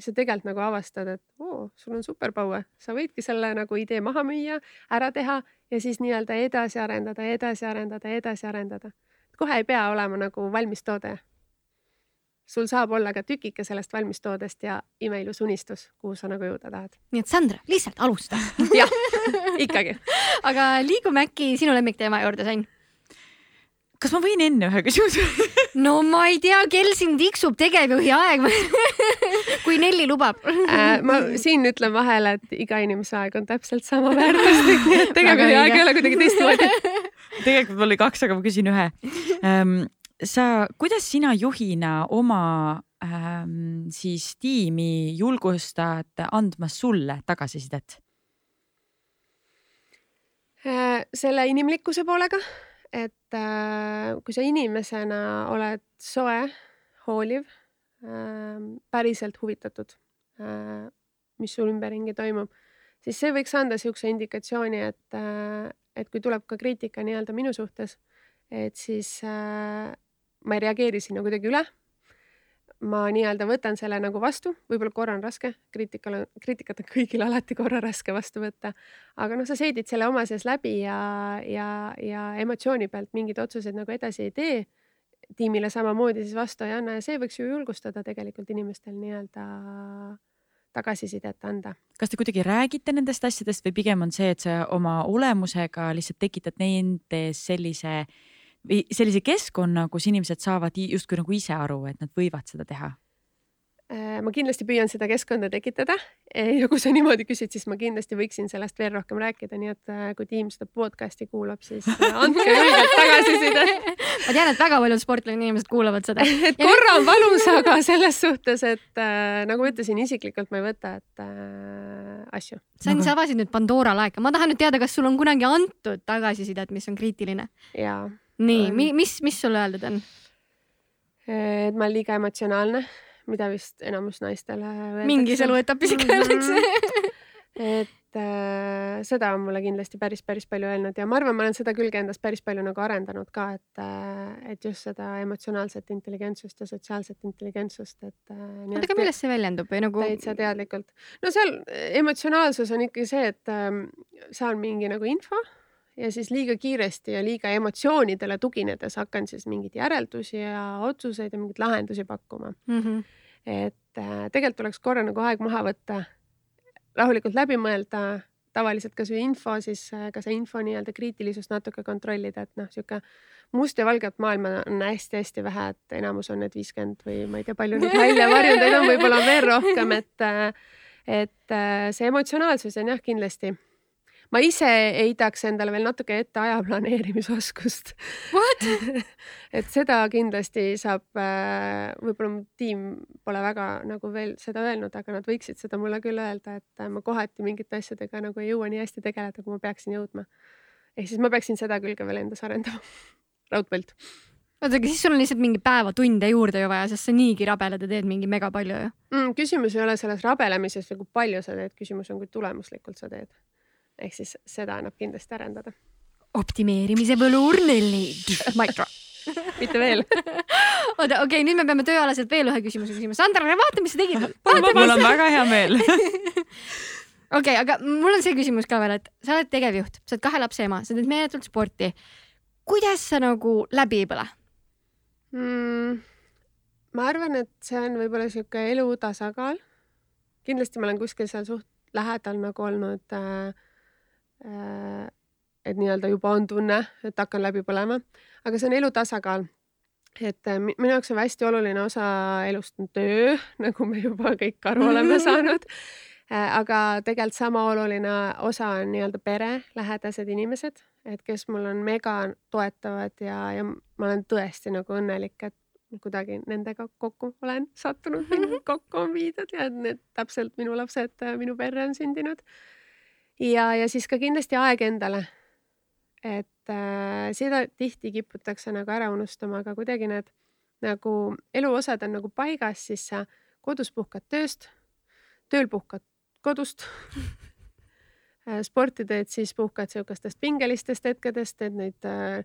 sa tegelikult nagu avastad, et oo, sul on superpower, sa võidki selle nagu idee maha müüa, ära teha ja siis nii-öelda edasi arendada, edasi arendada, edasi arendada. kohe ei pea olema nagu valmis toode sul saab olla ka tükike sellest valmistoodest ja imeilus unistus, kuhu sa nagu jõuda tahad. nii et Sandra, lihtsalt alusta jah, ikkagi. aga liigume äkki sinu lemmikteema juurde, Sain kas ma võin enne ühe küsimuse no ma ei tea, kell siin tiksub, tegevjuhi aeg kui Nelli lubab äh,. ma siin ütlen vahele, et iga inimese aeg on täpselt sama väärtuslik, nii et tegevjuhi aeg ei ole kuidagi teistmoodi. tegelikult mul oli kaks, aga ma küsin ühe um, sa, kuidas sina juhina oma ähm, siis tiimi julgustad andma sulle tagasisidet? Äh, selle inimlikkuse poolega, et äh, kui sa inimesena oled soe, hooliv äh,, päriselt huvitatud äh,, mis sul ümberringi toimub, siis see võiks anda niisuguse indikatsiooni, et äh,, et kui tuleb ka kriitika nii-öelda minu suhtes, et siis äh, ma ei reageeri sinna kuidagi üle. ma nii-öelda võtan selle nagu vastu, võib-olla korra on raske, kriitikal on, kriitikat on kõigil alati korra raske vastu võtta. aga noh, sa seedid selle oma sees läbi ja, ja, ja emotsiooni pealt mingeid otsuseid nagu edasi ei tee. tiimile samamoodi siis vastu ei anna ja see võiks ju julgustada tegelikult inimestel nii-öelda tagasisidet anda. kas te kuidagi räägite nendest asjadest või pigem on see, et sa oma olemusega lihtsalt tekitad nendes sellise äh, või sellise keskkonna, kus inimesed saavad justkui nagu ise aru, et nad võivad seda teha? Äh, ma kindlasti püüan seda keskkonda tekitada ja kui sa niimoodi küsid, siis ma kindlasti võiksin sellest veel rohkem rääkida, nii et äh, kui tiim seda podcast'i kuulab, siis äh, andke julgelt tagasisidet. ma tean, et väga paljud sportlased inimesed kuulavad seda. et korra on valus, aga selles suhtes, et äh, nagu ma ütlesin, isiklikult ma ei võta, et äh, asju. sa on, sa avasid nüüd Pandora laeka, ma tahan nüüd teada, kas sul on kunagi antud tagasisidet, mis on kriitiline? jaa. Nii, mis, mis sulle öeldud on? et ma olen liiga emotsionaalne mida vist enamus naistele öeldakse. mingis eluetapis ikka öeldakse mhm. et äh, seda on mulle kindlasti päris, päris palju öelnud ja ma arvan, ma olen seda külge endas päris palju nagu arendanud ka, et äh,, et just seda emotsionaalset intelligentsust ja sotsiaalset intelligentsust, et äh,. oota, aga millest see väljendub või nagu? täitsa teadlikult. no seal emotsionaalsus on ikkagi see, et äh, saan mingi nagu info ja siis liiga kiiresti ja liiga emotsioonidele tuginedes hakkan siis mingeid järeldusi ja otsuseid ja mingeid lahendusi pakkuma mm. -hmm et äh, tegelikult tuleks korra nagu aeg maha võtta, rahulikult läbi mõelda, tavaliselt kasvõi info, siis äh, ka see info nii-öelda kriitilisust natuke kontrollida, et noh, sihuke must ja valget maailma on hästi-hästi vähe, et enamus on need viiskümmend või ma ei tea, palju neid välja varjunud, neid on võib-olla veel rohkem, et äh, et see emotsionaalsus on jah, kindlasti ma ise heidaks endale veel natuke ette aja planeerimisoskust. et seda kindlasti saab, äh, võib-olla mu tiim pole väga nagu veel seda öelnud, aga nad võiksid seda mulle küll öelda, et äh, ma kohati mingite asjadega nagu ei jõua nii hästi tegeleda, kui ma peaksin jõudma. ehk siis ma peaksin seda külge veel endas arendama raudpolt oota, aga siis sul on lihtsalt mingi päevatunde juurde ju vaja, sest sa niigi rabeled ja teed mingi mega palju ju mm,. küsimus ei ole selles rabelemises kui palju sa teed, küsimus on, kui tulemuslikult sa teed ehk siis seda annab kindlasti arendada. optimeerimise võlur neli. Mic drop mitte veel. oota, okei okay,, nüüd me peame tööalaselt veel ühe küsimuse küsima. Sandra, vaata, mis sa tegid. mul on väga hea meel okei okay,, aga mul on see küsimus ka veel, et sa oled tegevjuht, sa oled kahe lapse ema, sa teed meeletult sporti. kuidas sa nagu läbi ei põle mm,? ma arvan, et see on võib-olla sihuke elu tasakaal. kindlasti ma olen kuskil seal suht lähedal nagu olnud Äh, et nii-öelda juba on tunne, et hakkan läbi põlema, aga see on elu tasakaal. et äh, minu jaoks on hästi oluline osa elust on töö, nagu me juba kõik aru oleme saanud. Äh, aga tegelikult sama oluline osa on nii-öelda pere, lähedased inimesed, et kes mul on mega toetavad ja, ja ma olen tõesti nagu õnnelik, et kuidagi nendega kokku olen sattunud, kokku on viidud ja need täpselt minu lapsed minu perre on sündinud ja, ja siis ka kindlasti aeg endale. et äh, seda tihti kiputakse nagu ära unustama, aga kuidagi need nagu eluosad on nagu paigas, siis sa kodus puhkad tööst, tööl puhkad kodust äh, sporti teed, siis puhkad sihukestest pingelistest hetkedest, teed neid äh,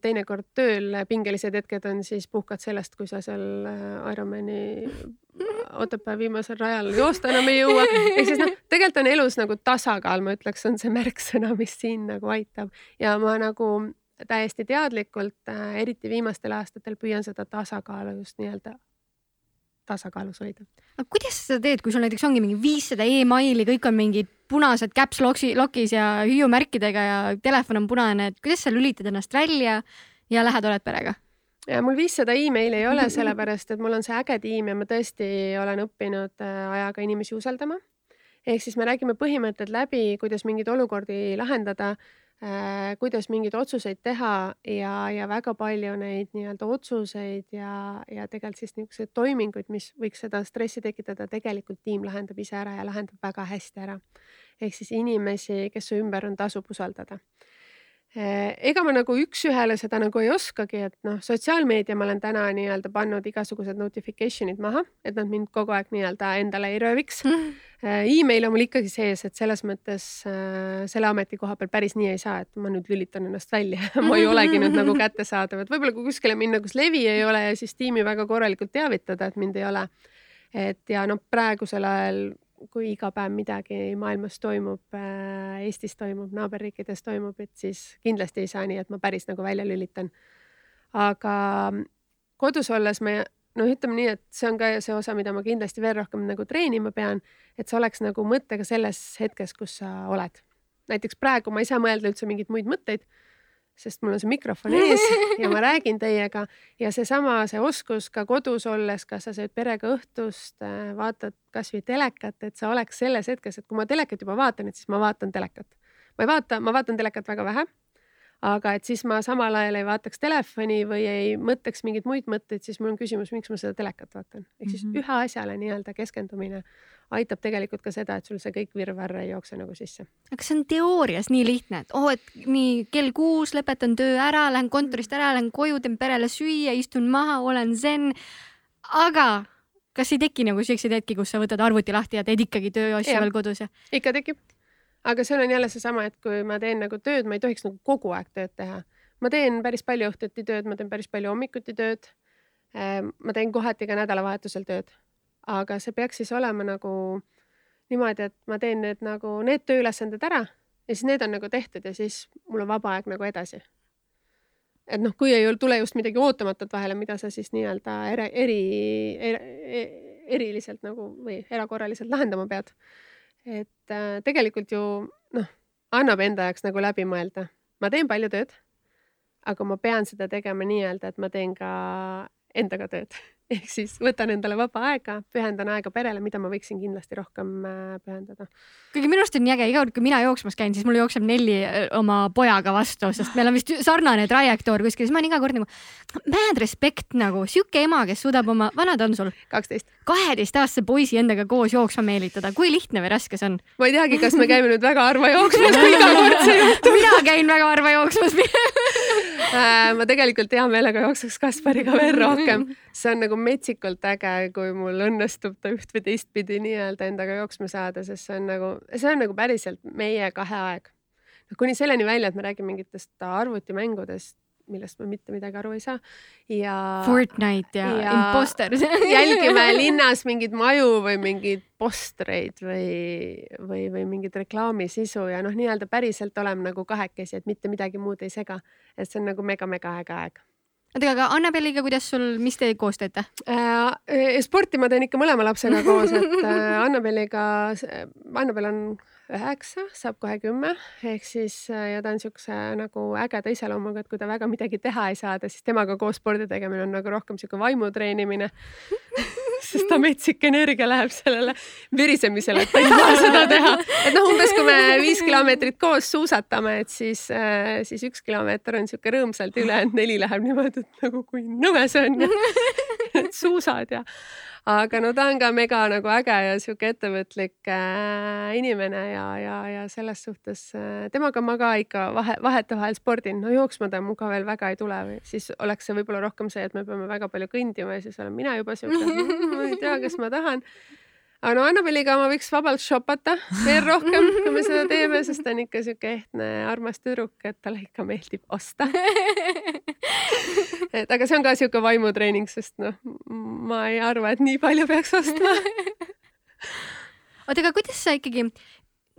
teinekord tööl pingelised hetked on siis puhkad sellest, kui sa seal äh, Ironmani Otepää viimasel rajal joosta enam ei jõua. ehk siis noh, tegelikult on elus nagu tasakaal, ma ütleks, on see märksõna, mis siin nagu aitab ja ma nagu täiesti teadlikult, äh, eriti viimastel aastatel püüan seda tasakaalu just nii-öelda tasakaalus hoida. aga kuidas sa seda teed, kui sul näiteks ongi mingi viissada emaili, kõik on mingid punased caps lock'i, lock'is ja hüüumärkidega ja telefon on punane, et kuidas sa lülitad ennast välja ja lähed, oled perega? ja mul viissada emaili ei ole, sellepärast et mul on see äge tiim ja ma tõesti olen õppinud äh, ajaga inimesi usaldama. ehk siis me räägime põhimõtted läbi, kuidas mingeid olukordi lahendada kuidas mingeid otsuseid teha ja, ja väga palju neid nii-öelda otsuseid ja, ja tegelikult siis niisuguseid toiminguid, mis võiks seda stressi tekitada, tegelikult tiim lahendab ise ära ja lahendab väga hästi ära. ehk siis inimesi, kes su ümber on, tasub usaldada ega ma nagu üks-ühele seda nagu ei oskagi, et noh, sotsiaalmeedia ma olen täna nii-öelda pannud igasugused notification'id maha, et nad mind kogu aeg nii-öelda endale ei rööviks mm. -hmm. email on mul ikkagi sees, et selles mõttes äh, selle ametikoha peal päris nii ei saa, et ma nüüd lülitan ennast välja ma ei olegi nüüd nagu kättesaadav, et võib-olla kui kuskile minna, kus levi ei ole ja siis tiimi väga korralikult teavitada, et mind ei ole. et ja noh, praegusel ajal kui iga päev midagi maailmas toimub, äh, Eestis toimub, naaberriikides toimub, et siis kindlasti ei saa nii, et ma päris nagu välja lülitan. aga kodus olles me noh, ütleme nii, et see on ka see osa, mida ma kindlasti veel rohkem nagu treenima pean, et see oleks nagu mõttega selles hetkes, kus sa oled. näiteks praegu ma ei saa mõelda üldse mingeid muid mõtteid, sest mul on see mikrofon ees ja ma räägin teiega ja seesama, see oskus ka kodus olles, kas sa sööd perega õhtust, äh, vaatad kasvõi telekat, et sa oleks selles hetkes, et kui ma telekat juba vaatan, et siis ma vaatan telekat. ma ei vaata, ma vaatan telekat väga vähe aga et siis ma samal ajal ei vaataks telefoni või ei mõtleks mingeid muid mõtteid, siis mul on küsimus, miks ma seda telekat vaatan. ehk siis mm -hmm. ühe asjale nii-öelda keskendumine aitab tegelikult ka seda, et sul see kõik virvarr ei jookse nagu sisse. aga see on teoorias nii lihtne, et oo oh,, et nii kell kuus lõpetan töö ära, lähen kontorist ära, lähen koju, teen perele süüa, istun maha, olen zen. aga kas ei teki nagu siukseid hetki, kus sa võtad arvuti lahti ja teed ikkagi tööasju veel kodus ja? ikka tekib aga seal on jälle seesama, et kui ma teen nagu tööd, ma ei tohiks nagu kogu aeg tööd teha. ma teen päris palju õhtuti tööd, ma teen päris palju hommikuti tööd. Ehm, ma teen kohati ka nädalavahetusel tööd, aga see peaks siis olema nagu niimoodi, et ma teen need nagu need tööülesanded ära ja siis need on nagu tehtud ja siis mul on vaba aeg nagu edasi. et noh, kui ei tule just midagi ootamatut vahele, mida sa siis nii-öelda eri, eri, eri, eriliselt nagu või erakorraliselt lahendama pead et äh, tegelikult ju noh, annab enda jaoks nagu läbi mõelda. ma teen palju tööd, aga ma pean seda tegema nii-öelda, et ma teen ka endaga tööd ehk siis võtan endale vaba aega, pühendan aega perele, mida ma võiksin kindlasti rohkem äh, pühendada. kuigi minu arust on nii äge, iga kord, kui mina jooksmas käin, siis mul jookseb Nelli äh, oma pojaga vastu, sest meil on vist sarnane trajektoor kuskil, siis ma olen iga kord nagu, mad respect nagu, sihuke ema, kes suudab oma, vana ta on sul? kaksteist. kaheteistaastase poisi endaga koos jooksma meelitada, kui lihtne või raske see on? ma ei teagi, kas me käime nüüd väga harva jooksmas, kui iga kord see juhtub. mina käin väga harva jooksmas ma tegelikult hea meelega jookseks Kaspariga veel rohkem, see on nagu metsikult äge, kui mul õnnestub ta üht või teistpidi nii-öelda endaga jooksma saada, sest see on nagu, see on nagu päriselt meie kahe aeg. kuni selleni välja, et me räägime mingitest arvutimängudest, millest ma mitte midagi aru ei saa. ja. Fortnite ja, ja Imposter jälgime linnas mingeid maju või mingeid postreid või, või, või mingit reklaamisisu ja noh, nii-öelda päriselt oleme nagu kahekesi, et mitte midagi muud ei sega. et see on nagu mega-mega äge aeg oota, aga Annabeliga, kuidas sul, mis te koos teete äh,? äh sporti ma teen ikka mõlema lapsega koos, et äh, Annabeliga, Annabel on üheksa, saab kohe kümme, ehk siis äh, ja ta on siukse nagu ägeda iseloomuga, et kui ta väga midagi teha ei saada, siis temaga koos spordi tegemine on nagu rohkem siuke vaimu treenimine sest ta metsik energia läheb sellele virisemisele, et ta ei taha seda teha. et noh, umbes kui me viis kilomeetrit koos suusatame, et siis, äh, siis üks kilomeeter on siuke rõõmsalt, ülejäänud neli läheb niimoodi, et nagu kui nõme see on ja suusad ja aga no ta on ka mega nagu äge ja sihuke ettevõtlik äh, inimene ja, ja, ja selles suhtes äh, temaga ma ka ikka vahe, vahetevahel spordin, no jooksma ta muga veel väga ei tule või siis oleks see võib-olla rohkem see, et me peame väga palju kõndima ja siis olen mina juba sihuke, ma ei tea, kas ma tahan. Aga no Annabeliga ma võiks vabalt shopata veel rohkem, kui me seda teeme, sest ta on ikka sihuke ehtne armas tüdruk, et talle ikka meeldib osta et aga see on ka sihuke vaimutreening, sest noh, ma ei arva, et nii palju peaks ostma oota, aga kuidas sa ikkagi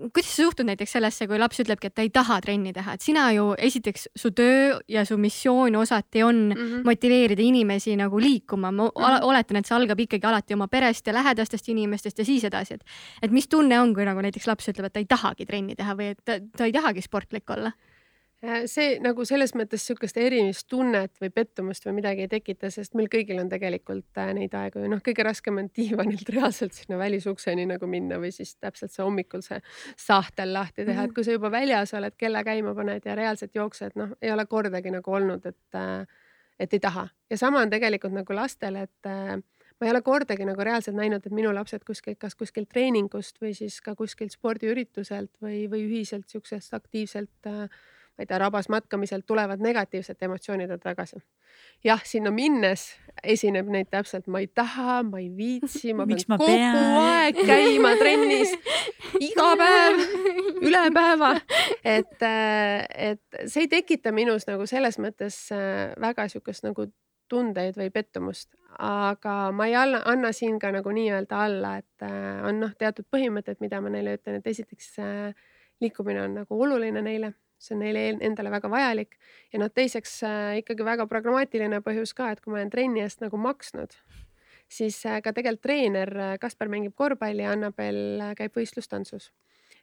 kuidas sa suhtud näiteks sellesse, kui laps ütlebki, et ta ei taha trenni teha, et sina ju esiteks su töö ja su missioon osati on mm -hmm. motiveerida inimesi nagu liikuma. ma mm -hmm. oletan, et see algab ikkagi alati oma perest ja lähedastest inimestest ja siis edasi, et, et mis tunne on, kui nagu näiteks laps ütleb, et ta ei tahagi trenni teha või et ta, ta ei tahagi sportlik olla see nagu selles mõttes sihukest erimistunnet või pettumust või midagi ei tekita, sest meil kõigil on tegelikult äh, neid aegu ju noh, kõige raskem on diivanilt reaalselt sinna välisukseni nagu minna või siis täpselt see hommikul see sahtel lahti teha, et kui sa juba väljas oled, kella käima paned ja reaalselt jooksed, noh, ei ole kordagi nagu olnud, et, äh, et ei taha. Ja sama on tegelikult nagu lastel, et ma ei ole kordagi nagu reaalselt näinud, et minu lapsed kuskilt, kas kuskilt treeningust või siis ka kuskilt spordiürituselt või, või ühiselt siuksest aktiivselt äh, ma ei tea, rabas matkamiselt tulevad negatiivsed emotsioonid tagasi. jah, sinna minnes esineb neid täpselt, ma ei taha, ma ei viitsi, ma pean ma kogu pean? aeg käima trennis iga päev, üle päeva. et, et see ei tekita minus nagu selles mõttes äh, väga sihukest nagu tundeid või pettumust, aga ma ei alla, anna siin ka nagu nii-öelda alla, et äh, on noh, teatud põhimõtted, mida ma neile ütlen, et esiteks äh, liikumine on nagu oluline neile see on neile endale väga vajalik. Ja noh, teiseks äh, ikkagi väga pragmaatiline põhjus ka, et kui ma olen trenni eest nagu maksnud, siis äh, ka tegelikult treener äh, Kaspar mängib korvpalli ja Annabel käib võistlustantsus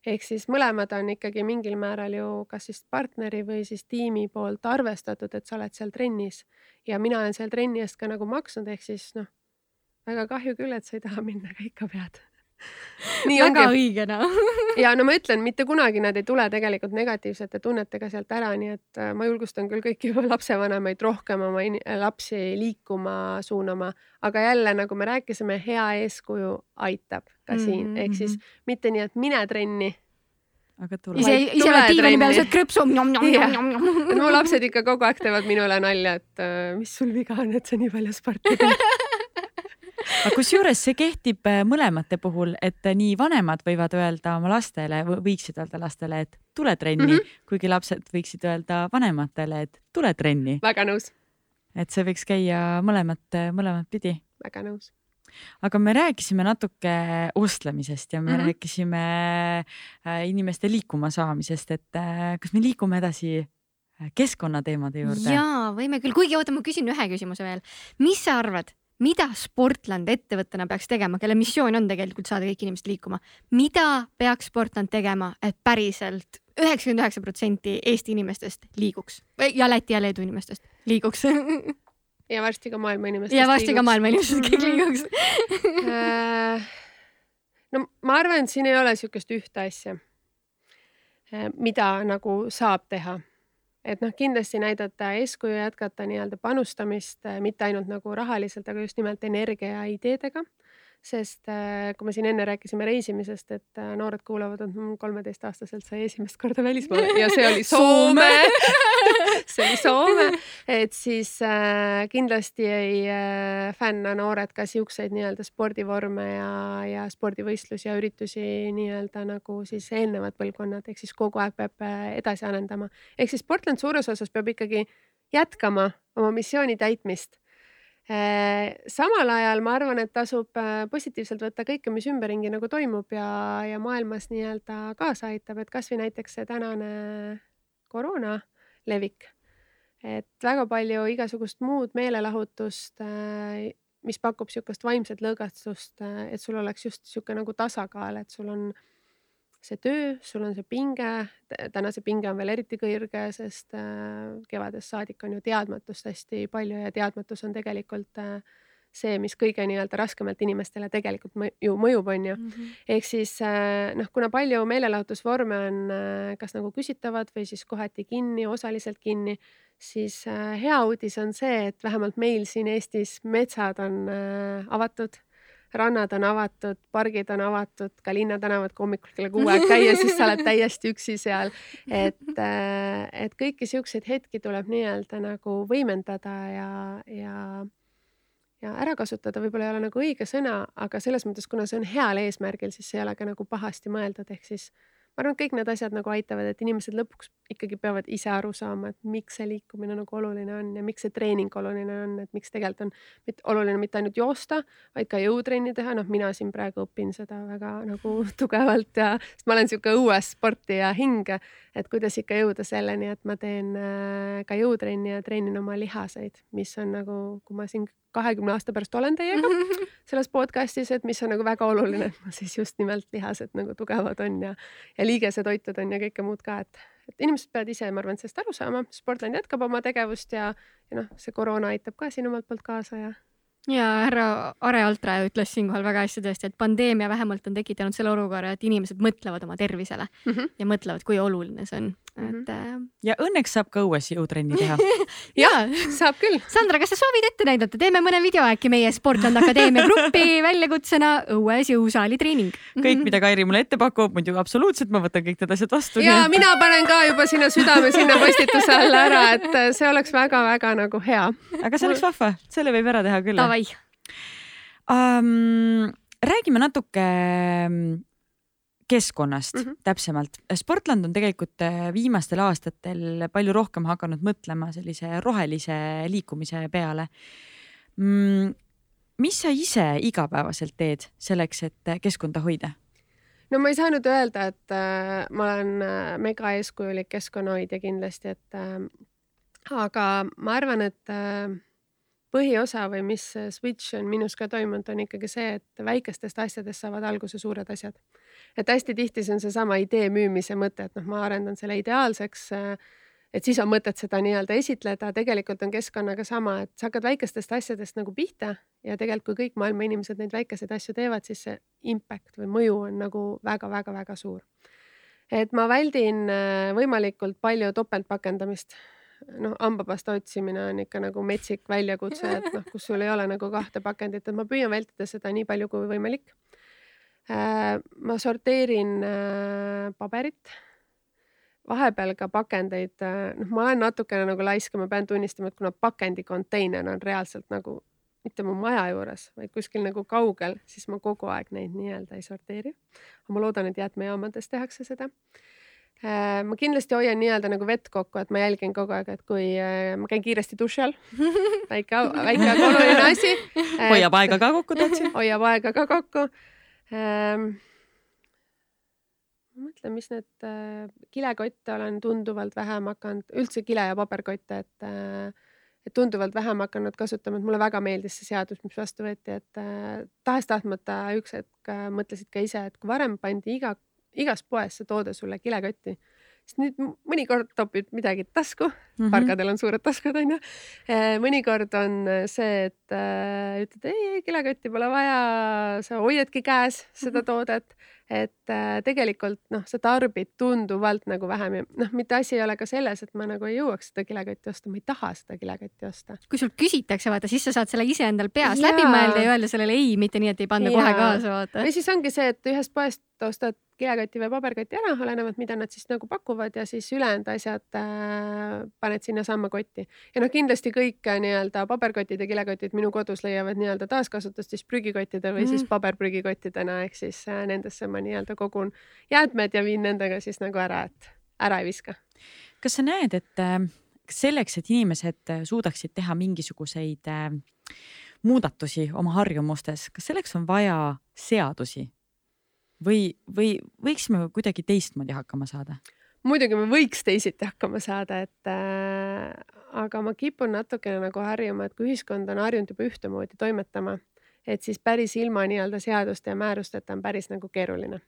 ehk siis mõlemad on ikkagi mingil määral ju kas siis partneri või siis tiimi poolt arvestatud, et sa oled seal trennis. Ja mina olen seal trenni eest ka nagu maksnud, ehk siis noh, väga kahju küll, et sa ei taha minna, aga ikka pead nii väga ongi õige noh. ja no ma ütlen, mitte kunagi nad ei tule tegelikult negatiivsete tunnetega sealt ära, nii et äh, ma julgustan küll kõiki lapsevanemaid rohkem oma lapsi liikuma suunama, aga jälle nagu me rääkisime, hea eeskuju aitab ka Mhm, siin, ehk siis mitte nii, et mine trenni. aga tule. Ise, ise oled diivani peal, sööd krõpsu. Mu lapsed ikka kogu aeg teevad minule nalja, et äh, mis sul viga on, et sa nii palju sporti teed. aga kusjuures see kehtib äh, mõlemate puhul, et äh, nii vanemad võivad öelda oma lastele, võiksid öelda lastele, et tule trenni mm. -hmm. kuigi lapsed võiksid öelda vanematele, et tule trenni, väga nõus, et see võiks käia mõlemat, mõlemat pidi väga nõus. aga me rääkisime natuke ostlemisest ja me mm. -hmm. rääkisime äh, inimeste liikuma saamisest, et äh, kas me liigume edasi äh, keskkonnateemade juurde? jaa, võime küll, kuigi oota, ma küsin ühe küsimuse veel. mis sa arvad, mida Sportland ettevõttena peaks tegema, kelle missioon on tegelikult saada kõik inimesed liikuma, mida peaks Sportland tegema, et päriselt üheksakümmend üheksa protsenti Eesti inimestest liiguks ja Läti ja Leedu inimestest liiguks ja varsti ka maailma inimestest. ja varsti ka maailma inimesed kõik liiguks. Äh, no ma arvan, et siin ei ole niisugust ühte asja, mida nagu saab teha. Et noh, kindlasti näidata eeskuju, jätkata nii-öelda panustamist mitte ainult nagu rahaliselt, aga just nimelt energia ja ideedega. sest äh, kui me siin enne rääkisime reisimisest, et äh, noored kuulavad, et kolmeteistaastaselt sai esimest korda välismaale ja see oli Soome see oli Soome, et siis äh, kindlasti ei äh, fänna noored ka siukseid nii-öelda spordivorme ja, ja spordivõistlusi ja üritusi nii-öelda nagu siis eelnevad põlvkonnad, ehk siis kogu aeg peab äh, edasi arendama. ehk siis Portland suures osas peab ikkagi jätkama oma missiooni täitmist. Äh, samal ajal ma arvan, et tasub äh, positiivselt võtta kõike, mis ümberringi nagu toimub ja, ja maailmas nii-öelda kaasa aitab, et kasvõi näiteks see tänane koroona levik et väga palju igasugust muud meelelahutust, mis pakub niisugust vaimset lõõgastust, et sul oleks just niisugune nagu tasakaal, et sul on see töö, sul on see pinge, täna see pinge on veel eriti kõrge, sest kevadest saadik on ju teadmatust hästi palju ja teadmatus on tegelikult see, mis kõige nii-öelda raskemalt inimestele tegelikult ju mõjub, on ju mm. -hmm. ehk siis noh, kuna palju meelelahutusvorme on kas nagu küsitavad või siis kohati kinni, osaliselt kinni, siis hea uudis on see, et vähemalt meil siin Eestis metsad on avatud, rannad on avatud, pargid on avatud, ka linnatänavad, kui hommikul kella kuue aeg käia, siis sa oled täiesti üksi seal. et, et kõiki siukseid hetki tuleb nii-öelda nagu võimendada ja, ja ja ära kasutada võib-olla ei ole nagu õige sõna, aga selles mõttes, kuna see on heal eesmärgil, siis see ei ole ka nagu pahasti mõeldud, ehk siis ma arvan, et kõik need asjad nagu aitavad, et inimesed lõpuks ikkagi peavad ise aru saama, et miks see liikumine nagu oluline on ja miks see treening oluline on, et miks tegelikult on mit, oluline mitte ainult joosta, vaid ka jõutrenni teha, noh, mina siin praegu õpin seda väga nagu tugevalt ja sest ma olen niisugune õuessportija hing, et kuidas ikka jõuda selleni, et ma teen ka jõutrenni ja treenin oma lihaseid, mis on nagu, kui ma siin kahekümne aasta pärast olen teiega selles podcast'is, et mis on nagu väga oluline, et ma siis just nimelt lihased nagu tugevad on ja, ja liigesetoitud on ja kõike muud ka, et, et inimesed peavad ise, ma arvan, sellest aru saama. Sportland jätkab oma tegevust ja, ja noh, see koroona aitab ka siin omalt poolt kaasa ja ja härra Are Altra ütles siinkohal väga hästi tõesti, et pandeemia vähemalt on tekitanud selle olukorra, et inimesed mõtlevad oma tervisele mm -hmm. ja mõtlevad, kui oluline see on. Et äh.... ja õnneks saab ka õues jõutrenni teha ja saab küll. Sandra, kas sa soovid ette näidata, teeme mõne video äkki meie Sportland Akadeemia gruppi väljakutsena õues jõusaali treening. kõik, mida Kairi mulle ette pakub, muidu absoluutselt ma võtan kõik need asjad vastu. ja nii. mina panen ka juba sinna südame sinna postituse alla ära, et see oleks väga-väga nagu hea. aga see oleks vahva, selle võib ära teha küll. Davai um,. räägime natuke keskkonnast mm -hmm. täpsemalt. Sportland on tegelikult äh, viimastel aastatel palju rohkem hakanud mõtlema sellise rohelise liikumise peale mm,. mis sa ise igapäevaselt teed selleks, et keskkonda hoida? no ma ei saa nüüd öelda, et äh, ma olen äh, mega eeskujulik keskkonnahoidja kindlasti, et äh, aga ma arvan, et äh, põhiosa või mis switch on minus ka toimunud, on ikkagi see, et väikestest asjadest saavad alguse suured asjad. Et hästi tihti see on seesama idee müümise mõte, et noh, ma arendan selle ideaalseks äh, et siis on mõtet seda nii-öelda esitleda, tegelikult on keskkonnaga sama, et sa hakkad väikestest asjadest nagu pihta ja tegelikult, kui kõik maailma inimesed neid väikeseid asju teevad, siis see impact või mõju on nagu väga-väga-väga suur. et ma väldin äh, võimalikult palju topeltpakendamist. noh, hambapasta otsimine on ikka nagu metsik väljakutse, et noh, kus sul ei ole nagu kahte pakendit, et ma püüan vältida seda nii palju kui võimalik. Äh, ma sorteerin äh, paberit vahepeal ka pakendeid, äh, noh, ma olen natukene nagu laisk ja ma pean tunnistama, et kuna pakendikonteiner on reaalselt nagu mitte mu maja juures, vaid kuskil nagu kaugel, siis ma kogu aeg neid nii-öelda ei sorteeri. aga ma loodan, et jäätmejaamades tehakse seda. Ma kindlasti hoian nii-öelda nagu vett kokku, et ma jälgin kogu aeg, et kui ma käin kiiresti duši all, väike, väike oluline asi. hoiab aega ka kokku, tahtsin. hoiab aega ka kokku ma mõtlen, mis need äh, kilekotte olen tunduvalt vähem hakanud, üldse kile ja paberkotte, et äh, et tunduvalt vähem hakanud kasutama, et mulle väga meeldis see seadus, mis vastu võeti, et äh, tahes-tahtmata üks hetk mõtlesid ka ise, et kui varem pandi iga, igas poes see toode sulle kilekotti, siis nüüd mõnikord topid midagi tasku mm, -hmm. parkadel on suured taskud onju. Äh, mõnikord on see, et äh, ütled ei, ei kilekotti pole vaja, sa hoiadki käes seda mhm. toodet et äh, tegelikult noh, sa tarbid tunduvalt nagu vähem ja noh, mitte asi ei ole ka selles, et ma nagu ei jõuaks seda kilekotti osta, ma ei taha seda kilekotti osta. kui sul küsitakse, vaata, siis sa saad selle ise endal peas ja. läbi mõelda ja öelda sellele ei, mitte nii, et ei panda ja. kohe kaasa, vaata. või siis ongi see, et ühest poest ostad kilekoti või paberkoti ära, olenevalt, mida nad siis nagu pakuvad ja siis ülejäänud asjad äh, paned sinnasamma kotti. ja noh, kindlasti kõik nii-öelda paberkotid ja kilekotid minu kodus leiavad nii-öelda taaskasutust siis prügikottide või mm. siis paberprügikottidena ehk siis äh, nendesse ma nii-öelda kogun jäätmed ja viin nendega siis nagu ära, et ära ei viska. kas sa näed, et äh, selleks, et inimesed äh, suudaksid teha mingisuguseid äh, muudatusi oma harjumustes, kas selleks on vaja seadusi või, või võiksime kuidagi teistmoodi hakkama saada? muidugi me võiks teisiti hakkama saada, et äh, aga ma kipun natukene nagu harjuma, et kui ühiskond on harjunud juba ühtemoodi toimetama, et siis päris ilma nii-öelda seaduste ja määrusteta on päris nagu keeruline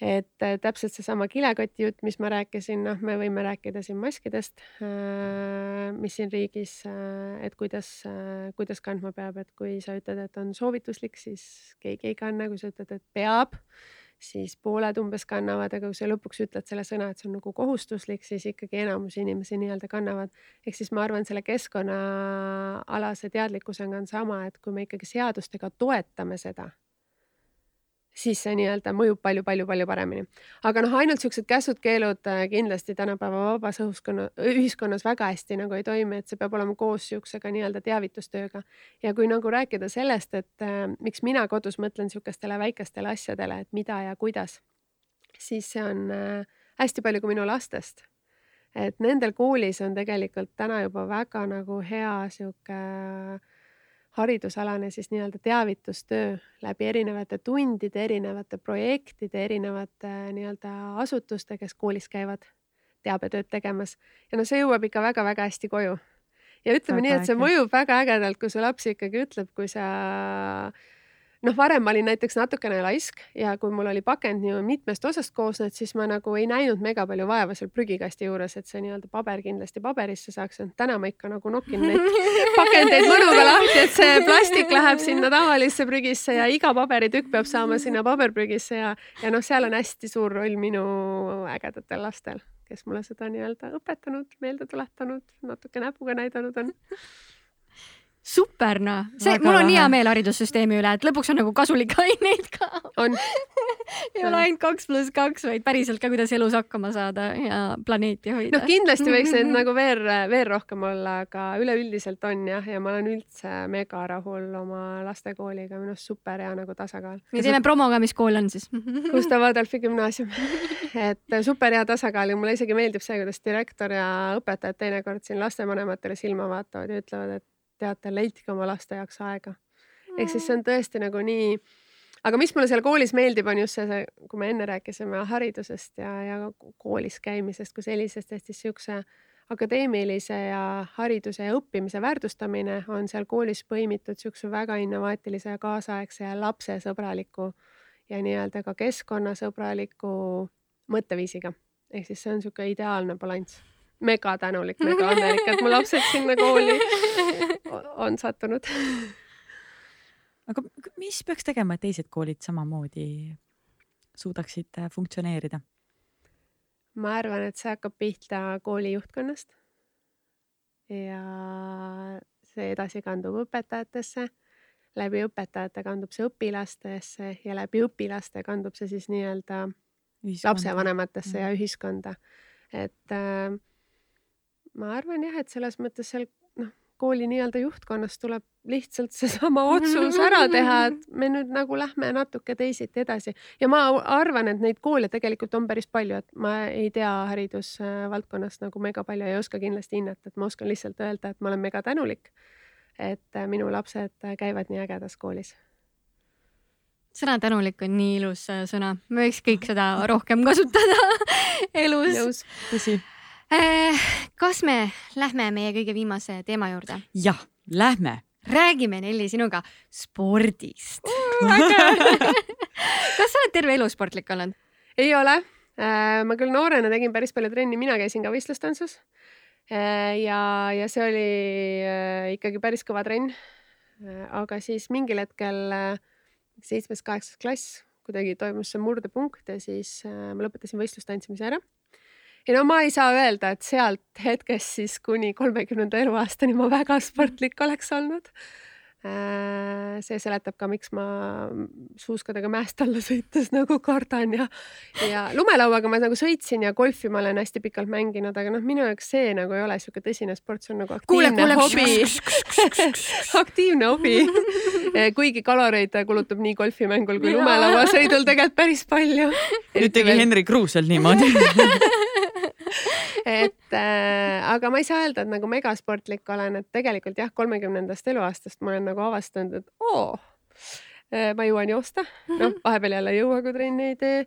et äh, täpselt seesama kilekoti jutt, mis ma rääkisin, noh, me võime rääkida siin maskidest äh,, mis siin riigis äh,, et kuidas kuidas kandma peab, et kui sa ütled, et on soovituslik, siis keegi ei kanna, kui sa ütled, et peab, siis pooled umbes kannavad, aga kui sa lõpuks ütled selle sõna, et see on nagu kohustuslik, siis ikkagi enamus inimesi nii-öelda kannavad. ehk siis ma arvan, selle keskkonnaalase teadlikkusega on sama, et kui me ikkagi seadustega toetame seda siis see nii-öelda mõjub palju-palju-palju paremini. aga noh, ainult siuksed käsud-keelud äh, kindlasti tänapäeva vabas õhuskonna, ühiskonnas väga hästi nagu ei toimi, et see peab olema koos siuksega nii-öelda teavitustööga. ja kui nagu rääkida sellest, et äh, miks mina kodus mõtlen siukestele väikestele asjadele, et mida ja kuidas, siis see on äh, hästi palju ka minu lastest. et nendel koolis on tegelikult täna juba väga nagu hea sihuke äh, haridusalane siis nii-öelda teavitustöö läbi erinevate tundide, erinevate projektide, erinevate äh, nii-öelda asutuste, kes koolis käivad teabetööd tegemas ja no see jõuab ikka väga-väga hästi koju. ja ütleme väga nii, et see mõjub väga ägedalt, kui su laps ikkagi ütleb, kui sa noh, varem ma olin näiteks natukene laisk ja kui mul oli pakend nii mitmest osast koosnenud, siis ma nagu ei näinud mega palju vaeva seal prügikasti juures, et see nii-öelda paber kindlasti paberisse saaks. täna ma ikka nagu nokin neid pakendeid mõnuga lahti, et see plastik läheb sinna tavalisse prügisse ja iga paberitükk peab saama sinna paberprügisse ja, ja noh, seal on hästi suur roll minu ägedatel lastel, kes mulle seda nii-öelda õpetanud, meelde tuletanud, natuke näpuga näidanud on super noh, see, mul on lahe. hea meel haridussüsteemi üle, et lõpuks on nagu kasulikke aineid ka. on ei ole ainult kaks pluss kaks, vaid päriselt ka, kuidas elus hakkama saada ja planeeti hoida. noh, kindlasti võiks neid nagu veel, veel rohkem olla, aga üleüldiselt on jah, ja ma olen üldse mega rahul oma lastekooliga, minu arust super hea nagu tasakaal. ja teeme promo ka, mis kool on siis Gustav Adolfi gümnaasium et super hea tasakaal ja mulle isegi meeldib see, kuidas direktor ja õpetajad teinekord siin lastevanematele silma vaatavad ja ütlevad, et teate, leidke oma laste jaoks aega. ehk siis see on tõesti nagu nii, aga mis mulle seal koolis meeldib, on just see, see, kui me enne rääkisime haridusest ja, ja koolis käimisest kui sellisest, et siis siukse akadeemilise ja hariduse ja õppimise väärtustamine on seal koolis põimitud siukse väga innovaatilise ja kaasaegse ja lapsesõbraliku ja nii-öelda ka keskkonnasõbraliku mõtteviisiga. ehk siis see on niisugune ideaalne balanss. Mega tänulik, mega õnnelik, et mu lapsed sinna kooli on sattunud. aga mis peaks tegema, et teised koolid samamoodi suudaksid äh, funktsioneerida? ma arvan, et see hakkab pihta kooli juhtkonnast. ja see edasi kandub õpetajatesse, läbi õpetajate kandub see õpilastesse ja läbi õpilaste kandub see siis nii-öelda lapsevanematesse ja ühiskonda. et äh, ma arvan jah, et selles mõttes seal noh, kooli nii-öelda juhtkonnas tuleb lihtsalt seesama otsus ära teha, et me nüüd nagu lähme natuke teisiti edasi ja ma arvan, et neid koole tegelikult on päris palju, et ma ei tea haridusvaldkonnast nagu mega palju, ei oska kindlasti hinnata, et ma oskan lihtsalt öelda, et ma olen mega tänulik, et äh, minu lapsed käivad nii ägedas koolis sõna tänulik on nii ilus äh, sõna, me võiks kõik seda rohkem kasutada elus. tõsi. Kas me lähme meie kõige viimase teema juurde? jah, lähme. räägime, Nelli, sinuga spordist kas sa oled terve elu sportlik olnud? ei ole. ma küll noorena tegin päris palju trenni, mina käisin ka võistlustantsus. ja, ja see oli äh, ikkagi päris kõva trenn. aga siis mingil hetkel äh, seitsmes-kaheksas klass kuidagi toimus see murdepunkt ja siis äh, ma lõpetasin võistlustantsimise ära. Ja no ma ei saa öelda, et sealt hetkest siis kuni kolmekümnenda eluaastani ma väga sportlik oleks olnud. see seletab ka, miks ma suuskadega mäest alla sõites nagu kardan ja, ja lumelauaga ma nagu sõitsin ja golfi ma olen hästi pikalt mänginud, aga noh, minu jaoks see nagu ei ole sihuke tõsine sport, see on nagu kuule, aktiivne kuule. hobi aktiivne hobi. kuigi kaloreid kulutab nii golfimängul kui lumelauasõidul tegelikult päris palju. nüüd tegi Henri Kruusel niimoodi et äh, aga ma ei saa öelda, et nagu megasportlik olen, et tegelikult jah, kolmekümnendast eluaastast ma olen nagu avastanud, et oo, ma jõuan joosta, noh, vahepeal jälle ei jõua, kui trenni ei tee.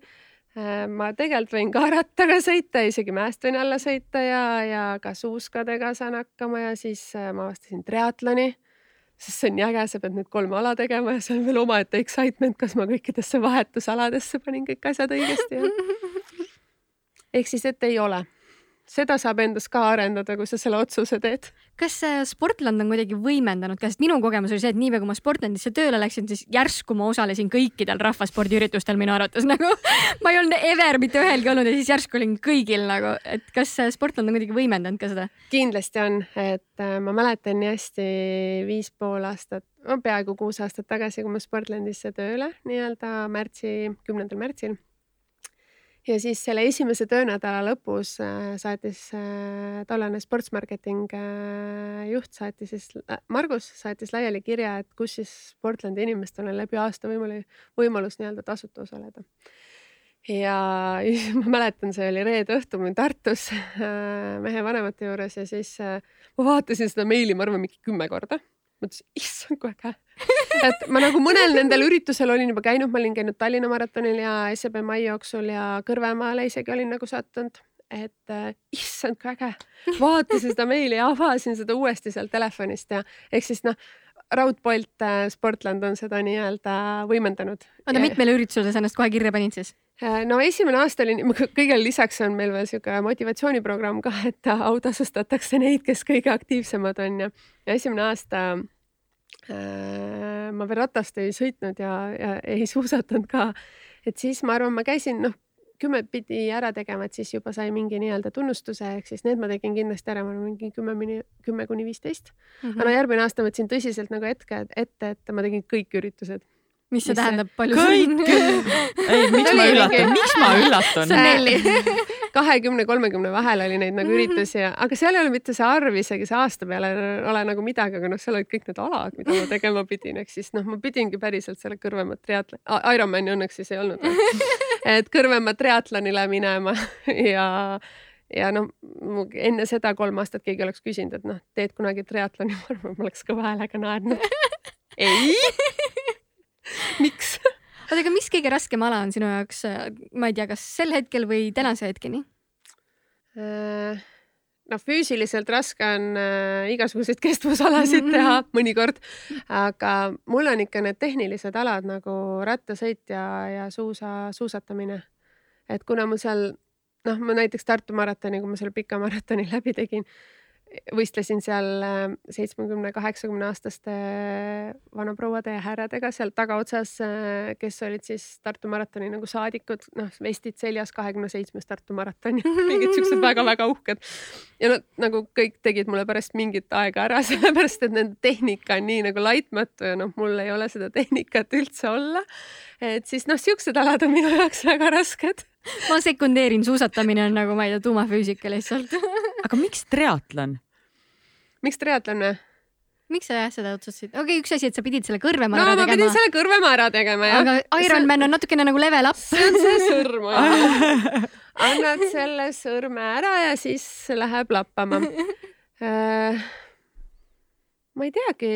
ma tegelikult võin ka rattaga sõita, isegi mäest võin alla sõita ja, ja ka suuskadega saan hakkama ja siis äh, ma avastasin triatloni sest see on nii äge, sa pead nüüd kolme ala tegema ja see on veel omaette excitement, kas ma kõikidesse vahetusaladesse panin kõik asjad õigesti ehk siis, et ei ole. Seda saab endas ka arendada, kui sa selle otsuse teed. kas äh, Sportland on kuidagi võimendanud ka, sest minu kogemus oli see, et niipea kui ma Sportlandisse tööle läksin, siis järsku ma osalesin kõikidel rahvaspordiüritustel minu arvates nagu ma ei olnud ever mitte ühelgi olnud ja siis järsku olin kõigil nagu, et kas äh, Sportland on kuidagi võimendanud ka seda? kindlasti on, et äh, ma mäletan nii hästi viis pool aastat, peaaegu kuus aastat tagasi, kui ma Sportlandisse tööle nii-öelda märtsi, kümnendal märtsil ja siis selle esimese töönädala lõpus äh, saatis äh, tollane sportsmarketing äh, juht saatis siis, Margus saatis laiali kirja, et kus siis Portlandi inimestel on läbi aasta võimalik, võimalus nii-öelda tasuta osaleda. ja ma mäletan, see oli reede õhtul, ma olin Tartus mehe vanemate juures ja siis ma vaatasin seda meili, ma arvan, mingi kümme korda mõtlesin, issand kui äge. et ma nagu mõnel nendel üritusel olin juba käinud, ma olin käinud Tallinna maratonil ja SEB mai jooksul ja Kõrvemaale isegi olin nagu sattunud et äh, issand kui äge, vaatasin seda meili ja avasin seda uuesti sealt telefonist ja ehk siis noh, raudpolt äh, Sportland on seda nii-öelda võimendanud. oota, mitmele üritusele sa ennast kohe kirja panid siis? Äh, no esimene aasta oli, kõigele lisaks on meil veel sihuke motivatsiooniprogramm ka, et autasustatakse neid, kes kõige aktiivsemad on ja, ja esimene aasta äh, ma veel ratast ei sõitnud ja, ja ei suusatanud ka. et siis ma arvan, ma käisin noh, kümme pidi ära tegema, et siis juba sai mingi nii-öelda tunnustuse, ehk siis need ma tegin kindlasti ära, ma arvan mingi kümme, kümme kuni viisteist. Mhm. aga no järgmine aasta võtsin tõsiselt nagu hetke ette, et ma tegin kõik üritused mis see Mis tähendab, palju kõik. ei, miks ma üllatan, miks ma üllatan? see on Nelli. kahekümne, kolmekümne vahel oli neid nagu üritusi ja, aga seal ei ole mitte see arv isegi see aasta peale ei ole nagu midagi, aga noh, seal olid kõik need alad, mida ma tegema pidin, ehk siis noh, ma pidingi päriselt selle Kõrvemaa triatlon, Ironmani õnneks siis ei olnud. et Kõrvemaa triatlonile minema ja ja noh, enne seda kolm aastat keegi oleks küsinud, et noh, teed kunagi triatloni, ma arvan, ma oleks kõva häälega naernud. ei. miks? oota, aga mis kõige raskem ala on sinu jaoks, ma ei tea, kas sel hetkel või tänase hetkeni? Äh, noh, füüsiliselt raske on äh, igasuguseid kestvusalasid teha mõnikord, aga mul on ikka need tehnilised alad nagu rattasõit ja, ja suusa, suusatamine. et kuna mul seal noh, ma näiteks Tartu maratoni, kui ma selle pika maratoni läbi tegin, võistlesin seal äh, seitsmekümne, kaheksakümne aastaste vanaprouade ja härradega seal tagaotsas, äh, kes olid siis Tartu maratoni nagu saadikud, noh, vestid seljas, kahekümne seitsmes Tartu maraton ja mingid siuksed väga-väga uhked. ja nad nagu kõik tegid mulle pärast mingit aega ära, sellepärast et nende tehnika on nii nagu laitmatu ja noh, mul ei ole seda tehnikat üldse olla. et siis noh, siuksed alad on minu jaoks väga rasked ma sekundeerin, suusatamine on nagu, ma ei tea, tuumafüüsika lihtsalt aga miks triatlon? Miks triatlon või? miks sa jah seda otsustasid? okei okay,, üks asi, et sa pidid selle kõrvema no, ära tegema. ma pidin selle kõrvema ära tegema jah. aga Ironman on natukene nagu level up. see on see sõrm annad selle sõrme ära ja siis läheb lappama äh, ma ei teagi.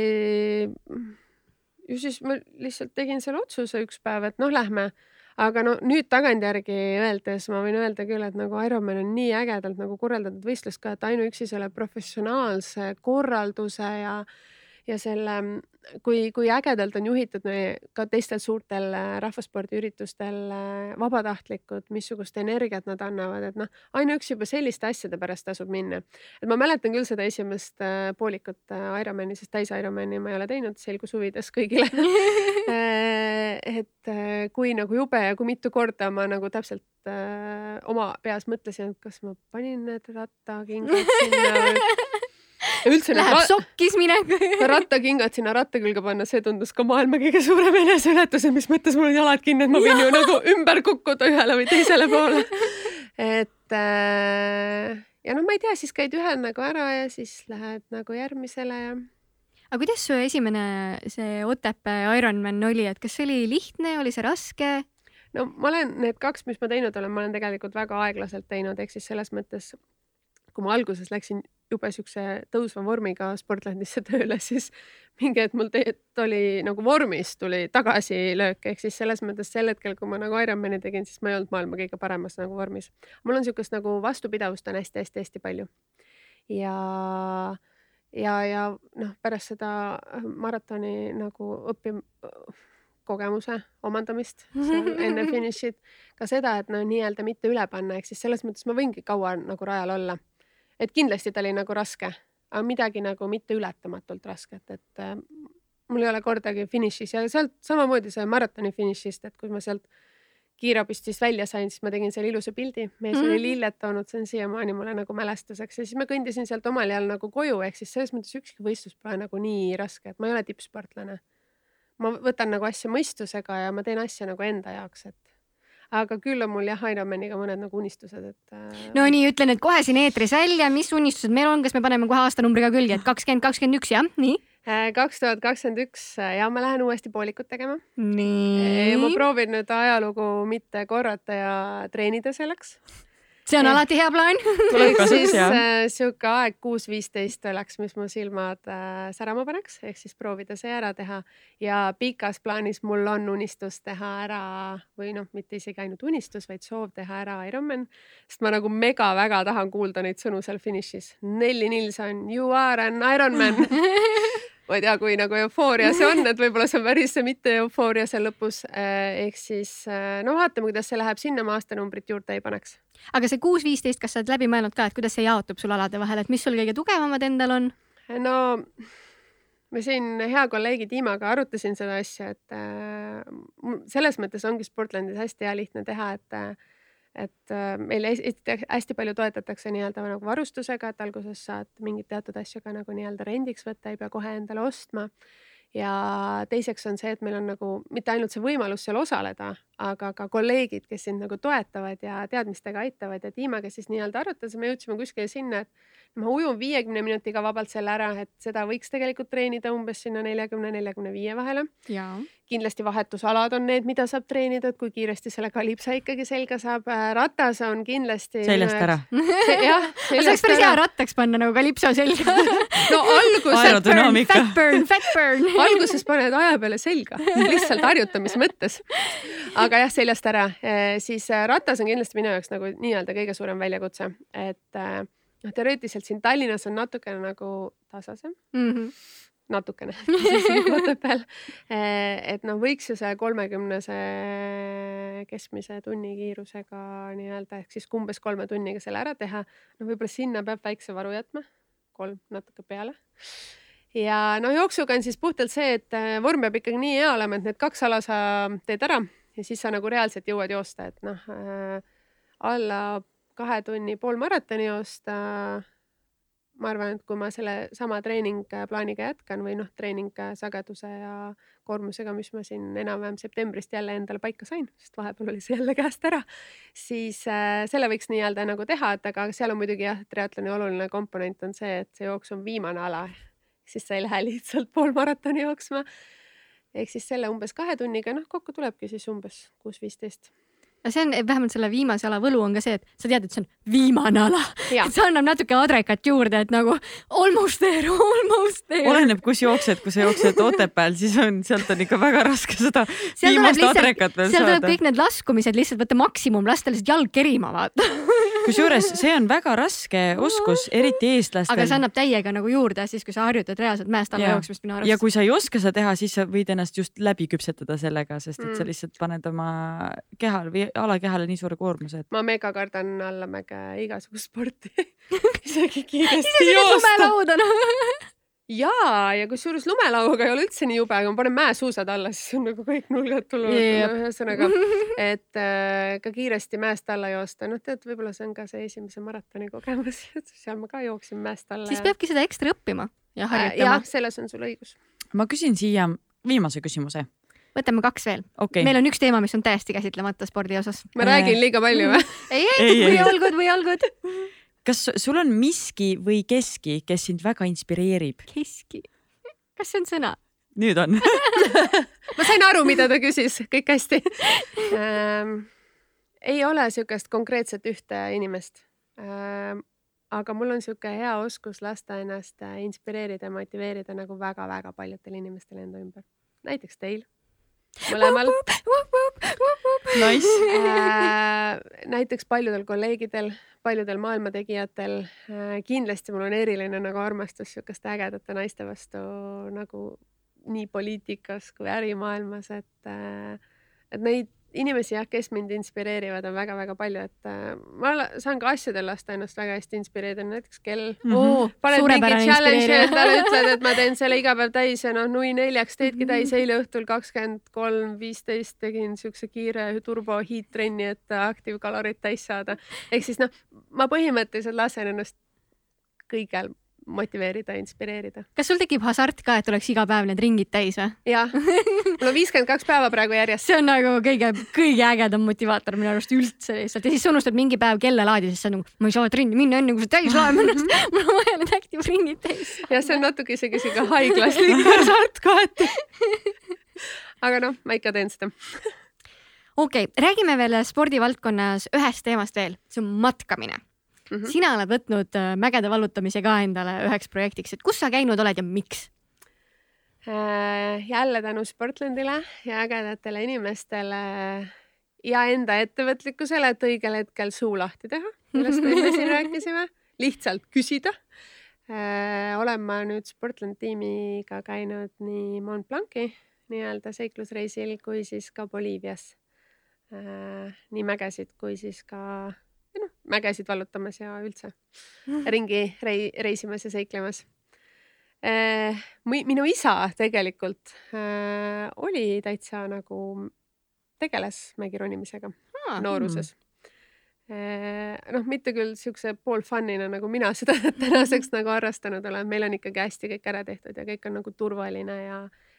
ju siis ma lihtsalt tegin selle otsuse üks päev, et noh, lähme aga no nüüd tagantjärgi öeldes ma võin öelda küll, et nagu Ironman on nii ägedalt nagu korraldatud võistlus ka, et ainuüksi selle professionaalse korralduse ja ja selle, kui, kui ägedalt on juhitud ka teistel suurtel äh, rahvaspordiüritustel äh, vabatahtlikud, missugust energiat nad annavad, et noh, ainuüksi juba selliste asjade pärast tasub minna. et ma mäletan küll seda esimest äh, poolikut Ironmani, sest täis Ironmani ma ei ole teinud, selgus huvides kõigile et kui nagu jube ja kui mitu korda ma nagu täpselt äh, oma peas mõtlesin, et kas ma panin need rattakingad sinna üldse Läheb sokkis minek rattakingad sinna ratta külge panna, see tundus ka maailma kõige suurem eneseületus, et mis mõttes mul on jalad kinni, et ma võin ju nagu ümber kukkuda ühele või teisele poole. et äh, ja noh, ma ei tea, siis käid ühel nagu ära ja siis lähed nagu järgmisele ja aga kuidas su esimene see Otepää Ironman oli, et kas see oli lihtne, oli see raske? no ma olen need kaks, mis ma teinud olen, ma olen tegelikult väga aeglaselt teinud, ehk siis selles mõttes, kui ma alguses läksin jube siukse tõusva vormiga Sportlandisse tööle, siis mingi hetk mul tegelikult oli nagu vormis tuli tagasilöök, ehk siis selles mõttes sel hetkel, kui ma nagu Ironmani tegin, siis ma ei olnud maailma kõige paremas nagu vormis. mul on siukest nagu vastupidavust on hästi-hästi-hästi palju. ja ja, ja noh, pärast seda maratoni nagu õppi-, kogemuse omandamist enne finišit, ka seda, et no nii-öelda mitte üle panna, ehk siis selles mõttes ma võingi kaua nagu rajal olla. Et kindlasti ta oli nagu raske, aga midagi nagu mitte ületamatult rasket, et äh, mul ei ole kordagi finišis ja sealt samamoodi see maratoni finišist, et kui ma sealt kiirabist siis välja sain, siis ma tegin selle ilusa pildi, mees mm oli mhm. lilled toonud, see on siiamaani mulle nagu mälestuseks ja siis ma kõndisin sealt omal ajal nagu koju, ehk siis selles mõttes ükski võistlus pole nagu nii raske, et ma ei ole tippsportlane. ma võtan nagu asja mõistusega ja ma teen asja nagu enda jaoks, et aga küll on mul jah, Ironmaniga mõned nagu unistused, et äh.... no nii, ütlen, et kohe siin eetris välja, mis unistused meil on, kas me paneme kohe aastanumbriga külge, et kakskümmend, kakskümmend üks jah, nii? Äh, kaks tuhat kakskümmend üks äh, ja ma lähen uuesti poolikut tegema. nii. ma proovin nüüd ajalugu mitte korrata ja treenida selleks see on ja. alati hea plaan tuleks siis äh, sihuke aeg kuus viisteist oleks, mis mu silmad äh, särama paneks, ehk siis proovida see ära teha ja pikas plaanis mul on unistus teha ära või noh, mitte isegi ainult unistus, vaid soov teha ära Ironman, sest ma nagu mega väga tahan kuulda neid sõnu seal finišis. Nelli Nilsson, you are an Ironman ma ei tea, kui nagu eufooria see on, et võib-olla see on päris mitte eufooria seal lõpus. Äh, ehk siis äh, no vaatame, kuidas see läheb, sinna ma aastanumbrit juurde ei paneks. aga see kuus, viisteist, kas sa oled läbi mõelnud ka, et kuidas see jaotub sul alade vahel, et mis sul kõige tugevamad endal on? no me siin hea kolleegi Tiimaga arutasin seda asja, et selles mõttes ongi Sportlandis hästi hea lihtne teha, et et äh, meil hästi palju toetatakse nii-öelda nagu varustusega, et alguses saad mingeid teatud asju ka nagu nii-öelda rendiks võtta, ei pea kohe endale ostma. ja teiseks on see, et meil on nagu mitte ainult see võimalus seal osaleda, aga ka kolleegid, kes sind nagu toetavad ja teadmistega aitavad ja Tiimaga siis nii-öelda arutasime, jõudsime kuskile sinna, et ma ujun viiekümne minutiga vabalt selle ära, et seda võiks tegelikult treenida umbes sinna neljakümne, neljakümne viie vahele. kindlasti vahetusalad on need, mida saab treenida, et kui kiiresti selle kalipsa ikkagi selga saab. Äh, ratas on kindlasti. seljast ära. jah. saaks päris hea rattaks panna nagu kalipso selga no alguses. aerodünaamika. Fat burn, fat burn alguses paned aja peale selga, lihtsalt harjutamise mõttes. aga jah, seljast ära, äh, siis äh, ratas on kindlasti minu jaoks nagu nii-öelda kõige suurem väljakutse, et noh, teoreetiliselt siin Tallinnas on natukene nagu tasasem, Mhm. natukene Otepääl. et noh, võiks ju see kolmekümnese keskmise tunnikiirusega nii-öelda ehk siis umbes kolme tunniga selle ära teha. no võib-olla sinna peab väikse varu jätma, kolm natuke peale. ja no jooksuga on siis puhtalt see, et äh, vorm peab ikkagi nii hea olema, et need kaks ala sa teed ära ja siis sa nagu reaalselt jõuad joosta, et noh äh, alla kahe tunni poolmaratoni joosta ma arvan, et kui ma selle sama treeningplaaniga jätkan või noh, treeningsageduse ja koormusega, mis ma siin enam-vähem septembrist jälle endale paika sain, sest vahepeal oli see jälle käest ära, siis äh, selle võiks nii-öelda nagu teha, et aga seal on muidugi jah, triatloni oluline komponent on see, et see jooks on viimane ala, siis sa ei lähe lihtsalt poolmaratoni jooksma. Ehk siis selle umbes kahe tunniga, noh kokku tulebki siis umbes kuus, viisteist. ja see on vähemalt selle viimase ala võlu on ka see, et sa tead, et see on viimane ala. See annab natuke adrekat juurde, et nagu almost there, almost there. oleneb, kus jooksed, kui sa jooksed Otepääl, siis on, sealt on ikka väga raske seda seal viimast lihtsalt, adrekat veel seal tuleb saada. kõik need laskumised lihtsalt võtta maksimum, lasta lihtsalt jalg kerima, vaata. kusjuures see on väga raske oskus, eriti aga eestlastel see. annab täiega nagu juurde siis, kui sa harjutad reaalselt mäest alla jooksmist minu ja arust. kui sa ei oska seda teha, siis sa võid ennast just läbi küpsetada sellega, sest et sa Mm. lihtsalt paned oma kehale või alakehale nii suure koormuse, et ma mega kardan allamäge igasugust sporti isegi kiiresti isegi joosta. lumelaud on. jaa, ja kusjuures lumelauaga ei ole üldse nii jube, aga ma panen mäesuusad alla, siis on nagu kõik nulgad tulevad Jep. no,. ühesõnaga, et äh, ka kiiresti mäest alla joosta, noh tead, võib-olla see on ka see esimese maratoni kogemus, et seal ma ka jooksin mäest alla. siis peabki seda ekstra õppima ja äh, harjutama jah, selles on sul õigus. ma küsin siia viimase küsimuse. võtame kaks veel okei meil on üks teema, mis on täiesti käsitlemata spordi osas. ma Äh. räägin liiga palju või? ei, Ei, ei, ei. või all good, või all good. Kas sul on miski või keski, kes sind väga inspireerib? keski. kas see on sõna? nüüd on. ma sain aru, mida ta küsis, kõik hästi ähm,. ei ole siukest konkreetset ühte inimest ähm,. aga mul on sihuke hea oskus lasta ennast äh, inspireerida ja motiveerida nagu väga-väga paljudel inimestel enda ümber. näiteks teil, mõlemal Nice. äh,. näiteks paljudel kolleegidel, paljudel maailmategijatel äh,. kindlasti mul on eriline nagu armastus sihukeste ägedate naiste vastu nagu nii poliitikas kui ärimaailmas, et äh,, et neid inimesi jah, kes mind inspireerivad, on väga-väga palju, et äh, ma saan ka asjadel lasta ennast väga hästi inspireerida, näiteks kell oo, paned mingi challenge'i endale, ütled, et ma teen selle iga päev täis ja noh, nui neljaks teedki Mhm. täis. eile õhtul kakskümmend kolm, viisteist tegin siukse kiire turbo hiittrenni, et aktiivkalorid täis saada. ehk siis noh, ma põhimõtteliselt lasen ennast kõigel motiveerida, inspireerida. kas sul tekib hasart ka, et oleks iga päev need ringid täis või? jah, mul on viiskümmend kaks päeva praegu järjest. see on nagu kõige, kõige ägedam motivaator minu arust üldse lihtsalt ja siis sa unustad mingi päev kellalaadi, siis sa nagu, ma ei saa trenni minna enne, kui see täis laeb ennast. mul on vaja need active ringid täis. ja see on natuke isegi siuke haiglaslik hasart kohati. aga noh, ma ikka teen seda. okei okay,, räägime veel spordivaldkonnas ühest teemast veel, see on matkamine mm. -hmm. sina oled võtnud äh, mägede vallutamise ka endale üheks projektiks, et kus sa käinud oled ja miks? Äh, jälle tänu Sportlandile ja ägedatele inimestele ja enda ettevõtlikkusele, et õigel hetkel suu lahti teha, millest me siin rääkisime, lihtsalt küsida. olen ma nüüd Sportland tiimiga käinud nii Mont Blanci nii-öelda seiklusreisil kui siis ka Boliivias. nii mägesid kui siis ka, mägesid vallutamas ja üldse ringi rei-, reisimas ja seiklemas eh,. minu isa tegelikult eh, oli täitsa nagu, tegeles mägironimisega nooruses. noh, mitte küll siukse pool fun'ina nagu mina seda tänaseks nagu harrastanud olen, meil on ikkagi hästi kõik ära tehtud ja kõik on nagu turvaline ja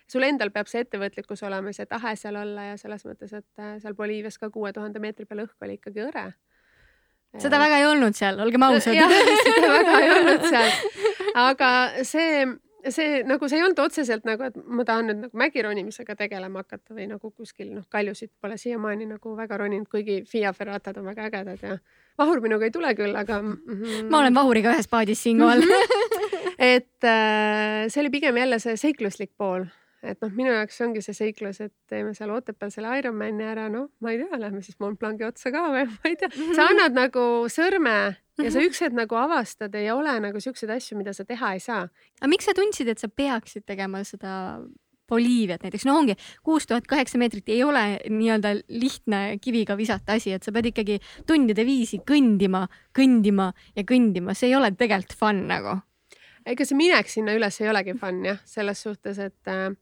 sul endal peab see ettevõtlikkus olema, see tahe seal olla ja selles mõttes, et seal Boliivias ka kuue tuhande meetri peal õhk oli ikkagi hõre. Seda väga ei olnud seal, olgem ausad. seda väga ei olnud seal, aga see, see nagu see ei olnud otseselt nagu, et ma tahan nüüd nagu mägironimisega tegelema hakata või nagu kuskil noh, kaljusid pole siiamaani nagu väga roninud, kuigi Fiia Ferratad on väga ägedad ja vahur minuga ei tule küll, aga mm. -hmm. ma olen Vahuriga ühes paadis siinkohal. et äh, see oli pigem jälle see seikluslik pool, et noh, minu jaoks ongi see seiklus, et teeme seal Otepääl selle Ironmani ära, noh, ma ei tea, lähme siis Mont Blanci otsa ka või ma ei tea, sa annad nagu sõrme ja sa üks hetk nagu avastad, ei ole nagu siukseid asju, mida sa teha ei saa. aga miks sa tundsid, et sa peaksid tegema seda Boliiviat näiteks, no ongi kuus tuhat kaheksa meetrit ei ole nii-öelda lihtne kiviga visata asi, et sa pead ikkagi tundide viisi kõndima, kõndima ja kõndima, see ei ole tegelikult fun nagu. ega see minek sinna üles ei olegi fun jah, selles suhtes, et äh,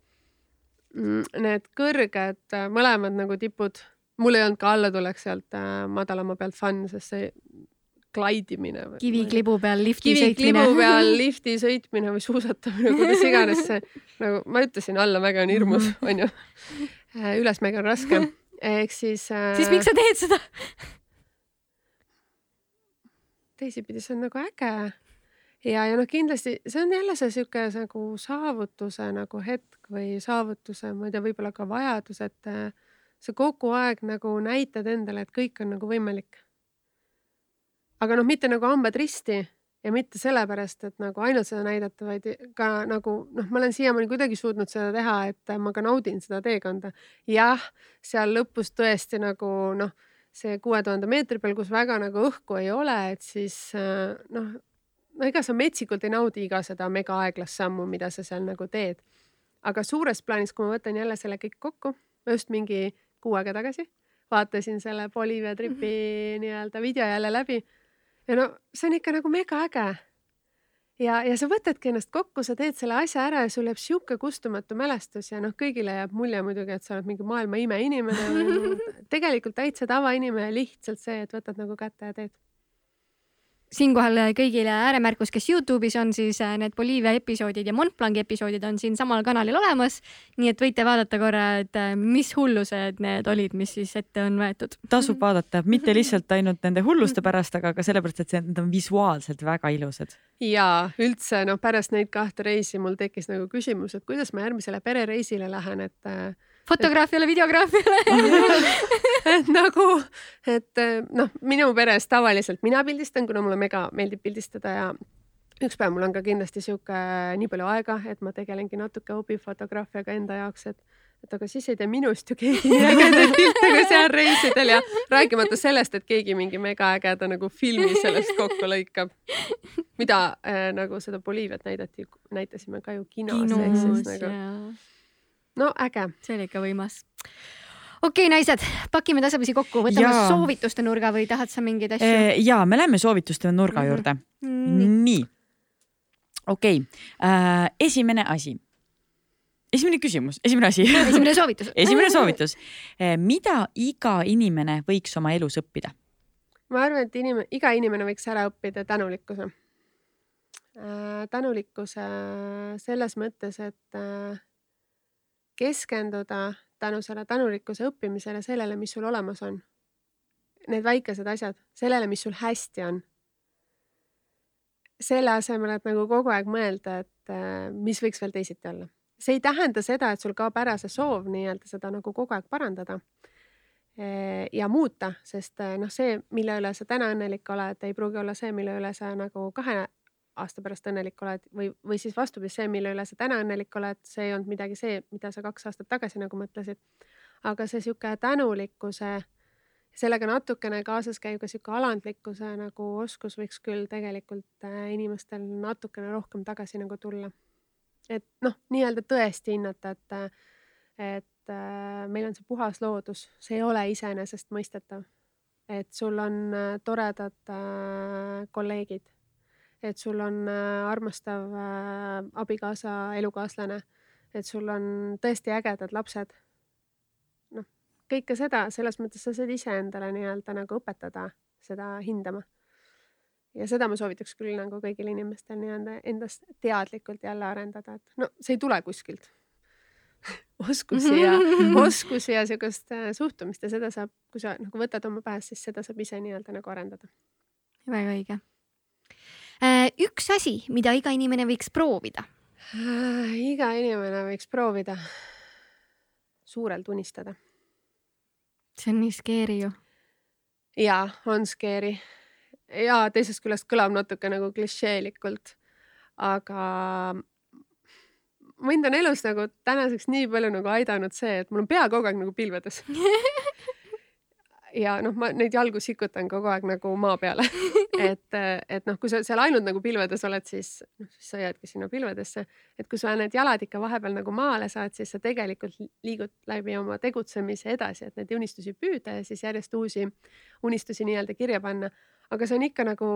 need kõrged äh, mõlemad nagu tipud, mul ei olnud ka allatulek sealt äh, madalama pealt fun, sest see klaidimine. kiviklibu peal lifti kiviklibu sõitmine. peal lifti sõitmine või suusatamine, kuidas iganes see nagu ma ütlesin, allamäge on hirmus, onju. ülesmäge on raske, ehk siis äh,. siis miks sa teed seda? teisipidi see on nagu äge ja, ja noh, kindlasti see on jälle see sihuke nagu saavutuse nagu hetk või saavutuse, ma ei tea, võib-olla ka vajadus, et äh, sa kogu aeg nagu näitad endale, et kõik on nagu võimalik. aga noh, mitte nagu hambad risti ja mitte sellepärast, et nagu ainult seda näidata, vaid ka nagu noh, ma olen siiamaani kuidagi suutnud seda teha, et ma ka naudin seda teekonda. jah, seal lõpus tõesti nagu noh, see kuue tuhande meetri peal, kus väga nagu õhku ei ole, et siis äh, noh, no ega sa metsikult ei naudi iga seda mega aeglast sammu, mida sa seal nagu teed. aga suures plaanis, kui ma võtan jälle selle kõik kokku, ma just mingi kuu aega tagasi vaatasin selle Bolivia tripi nii-öelda video jälle läbi ja no see on ikka nagu mega äge. ja, ja sa võtadki ennast kokku, sa teed selle asja ära ja sul jääb sihuke kustumatu mälestus ja noh, kõigile jääb mulje muidugi, et sa oled mingi maailma imeinimene. tegelikult täitsa tavainimene, lihtsalt see, et võtad nagu kätte ja teed siinkohal kõigile ääremärkus, kes Youtube'is on, siis äh, need Boliivia episoodid ja Mont Blanci episoodid on siin samal kanalil olemas. nii et võite vaadata korra, et äh, mis hullused need olid, mis siis ette on võetud. tasub vaadata, mitte lihtsalt ainult nende hulluste pärast, aga ka sellepärast, et need on visuaalselt väga ilusad. ja üldse noh, pärast neid kahte reisi mul tekkis nagu küsimus, et kuidas ma järgmisele perereisile lähen, et äh, fotograafiale, videograafiale et nagu, et noh, minu peres tavaliselt mina pildistan, kuna mulle mega meeldib pildistada ja üks päev mul on ka kindlasti sihuke nii palju aega, et ma tegelengi natuke hobifotograafiaga enda jaoks, et et aga siis ei tee minust ju keegi nii ägedaid pilte kui seal reisidel ja rääkimata sellest, et keegi mingi mega ägeda nagu filmi sellest kokku lõikab. mida äh, nagu seda Boliiviat näidati, näitasime ka ju kinos, ehk siis kinos nagu ja no äge. see oli ikka võimas. okei okay,, naised, pakime tasapisi kokku, võtame Jaa. soovituste nurga või tahad sa mingeid asju? ja me läheme soovituste nurga Mhm. juurde. nii, nii. okei okay., esimene asi. esimene küsimus, esimene asi esimene soovitus esimene soovitus. mida iga inimene võiks oma elus õppida? ma arvan, et inimene, iga inimene võiks ära õppida tänulikkuse. tänulikkuse selles mõttes, et äh, keskenduda tänu selle tänulikkuse õppimisele sellele, mis sul olemas on. Need väikesed asjad, sellele, mis sul hästi on. selle asemel, et nagu kogu aeg mõelda, et äh, mis võiks veel teisiti olla. see ei tähenda seda, et sul kaob ära see soov nii-öelda seda nagu kogu aeg parandada eh, ja muuta, sest eh, noh, see, mille üle sa täna õnnelik oled, ei pruugi olla see, mille üle sa nagu kahe aasta pärast õnnelik oled või, või siis vastupidi, see, mille üle sa täna õnnelik oled, see ei olnud midagi see, mida sa kaks aastat tagasi nagu mõtlesid. aga see sihuke tänulikkuse, sellega natukene kaasas käib ka sihuke alandlikkuse nagu oskus võiks küll tegelikult äh, inimestel natukene rohkem tagasi nagu tulla. et noh, nii-öelda tõesti hinnata, et, et äh, meil on see puhas loodus, see ei ole iseenesestmõistetav. et sul on äh, toredad kolleegid et sul on äh, armastav äh, abikaasa, elukaaslane, et sul on tõesti ägedad lapsed. noh, kõike seda, selles mõttes sa saad iseendale nii-öelda nagu õpetada seda hindama. ja seda ma soovitaks küll nagu kõigil inimestel nii-öelda endast teadlikult jälle arendada, et no see ei tule kuskilt oskusi ja oskusi ja sihukest äh, suhtumist ja seda saab, kui sa nagu võtad oma pähes, siis seda saab ise nii-öelda nagu arendada. väga õige. Üks asi, mida iga inimene võiks proovida. Äh, iga inimene võiks proovida suurelt unistada. see on nii scary ju. ja on scary ja teisest küljest kõlab natuke nagu klišeelikult, aga mind on elus nagu tänaseks nii palju nagu aidanud see, et mul on pea kogu aeg nagu pilvedes ja noh, ma neid jalgu sikutan kogu aeg nagu maa peale et, et noh, kui sa seal ainult nagu pilvedes oled, siis noh, siis sa jäädki sinna pilvedesse, et kui sa need jalad ikka vahepeal nagu maale saad, siis sa tegelikult liigud läbi oma tegutsemise edasi, et neid unistusi püüda ja siis järjest uusi unistusi nii-öelda kirja panna. aga see on ikka nagu,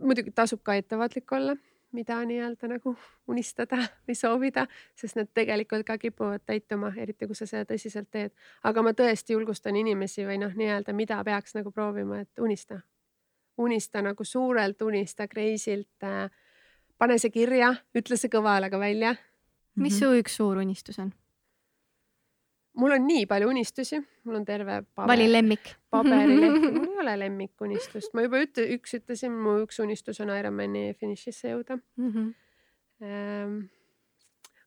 muidugi tasub ka ettevaatlik olla mida nii-öelda nagu unistada või soovida, sest need tegelikult ka kipuvad täituma, eriti kui sa seda tõsiselt teed. aga ma tõesti julgustan inimesi või noh, nii-öelda, mida peaks nagu proovima, et unista. unista nagu suurelt, unista crazy'lt äh,. pane see kirja, ütle see kõva häälega välja. mis su üks suur unistus on? Mul on nii palju unistusi, mul on terve paber, vali lemmik. paberileht, mul ei ole lemmikunistust, ma juba üt-, üks ütlesin, mu üks unistus on Ironmani finišisse jõuda mm. -hmm. Ähm,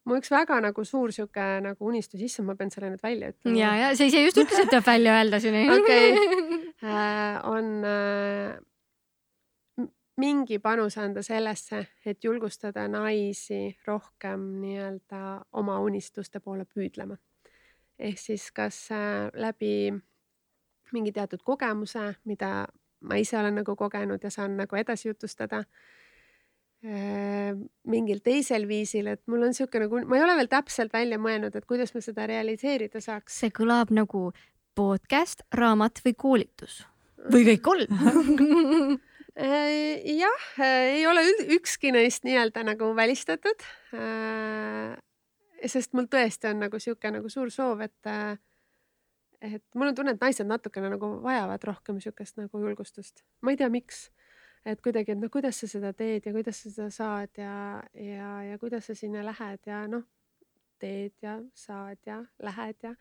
mu üks väga nagu suur sihuke nagu unistus, issand, ma pean selle nüüd välja ütlema. ja, ja sa ise just ütlesid, et tuleb välja öelda siin. okei, äh, on äh, mingi panus anda sellesse, et julgustada naisi rohkem nii-öelda oma unistuste poole püüdlema ehk siis kas äh, läbi mingi teatud kogemuse, mida ma ise olen nagu kogenud ja saan nagu edasi jutustada äh, mingil teisel viisil, et mul on niisugune nagu, ma ei ole veel täpselt välja mõelnud, et kuidas ma seda realiseerida saaks. see kõlab nagu podcast, raamat või koolitus. Või kõik kolm äh, jah, ei ole ükski neist nii-öelda nagu välistatud sest mul tõesti on nagu sihuke nagu suur soov, et, et mul on tunne, et naised natukene nagu vajavad rohkem sihukest nagu julgustust. ma ei tea, miks. et kuidagi, et noh, kuidas sa seda teed ja kuidas sa seda saad ja, ja, ja kuidas sa sinna lähed ja noh, teed ja saad ja lähed ja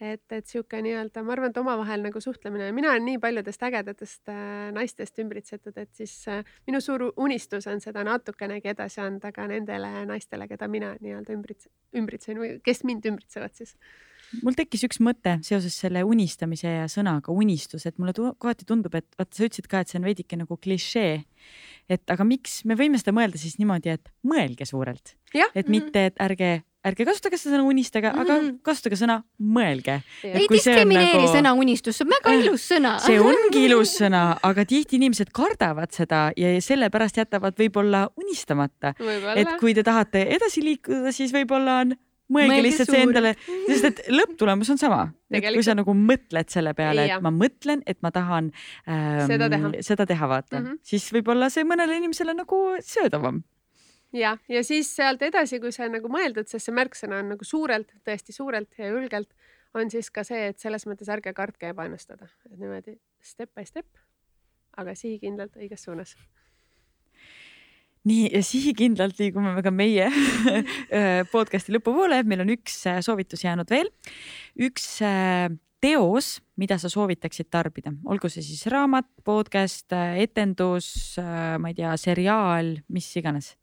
et, et sihuke nii-öelda, ma arvan, et omavahel nagu suhtlemine, mina olen nii paljudest ägedatest äh, naistest ümbritsetud, et siis äh, minu suur unistus on seda natukenegi edasi anda ka nendele naistele, keda mina nii-öelda ümbritsen, ümbritsen või kes mind ümbritsevad siis. Mul tekkis üks mõte seoses selle unistamise ja sõnaga unistus, et mulle kohati tundub, et vaata, sa ütlesid ka, et see on veidike nagu klišee. et aga miks me võime seda mõelda siis niimoodi, et mõelge suurelt, et mitte, et ärge ärge kasutage seda sõna unistage mm, -hmm. aga mhm. kasutage sõna mõelge. ei diskrimineeri nagu... sõna unistus, see on väga ilus sõna. see ongi ilus sõna, aga tihti inimesed kardavad seda ja sellepärast jätavad võib-olla unistamata. et kui te tahate edasi liikuda, siis võib-olla on mõelge, mõelge lihtsalt see endale, sest et lõpptulemus on sama. et kui sa nagu mõtled selle peale, et ma mõtlen, et ma tahan ähm, seda teha, seda teha, vaata mm, -hmm. siis võib-olla see mõnele inimesele nagu söödavam ja, ja siis sealt edasi, kui sa nagu mõeldud, sest see märksõna on nagu suurelt, tõesti suurelt ja julgelt, on siis ka see, et selles mõttes ärge kartke ebaennustada, et niimoodi step by step, aga sihikindlalt õiges suunas. Nii ja sihikindlalt liigume me ka meie podcast'i lõpupoole, meil on üks äh, soovitus jäänud veel, üks äh, teos, mida sa soovitaksid tarbida, olgu see siis raamat, podcast, äh, etendus, ma ei tea, seriaal, mis iganes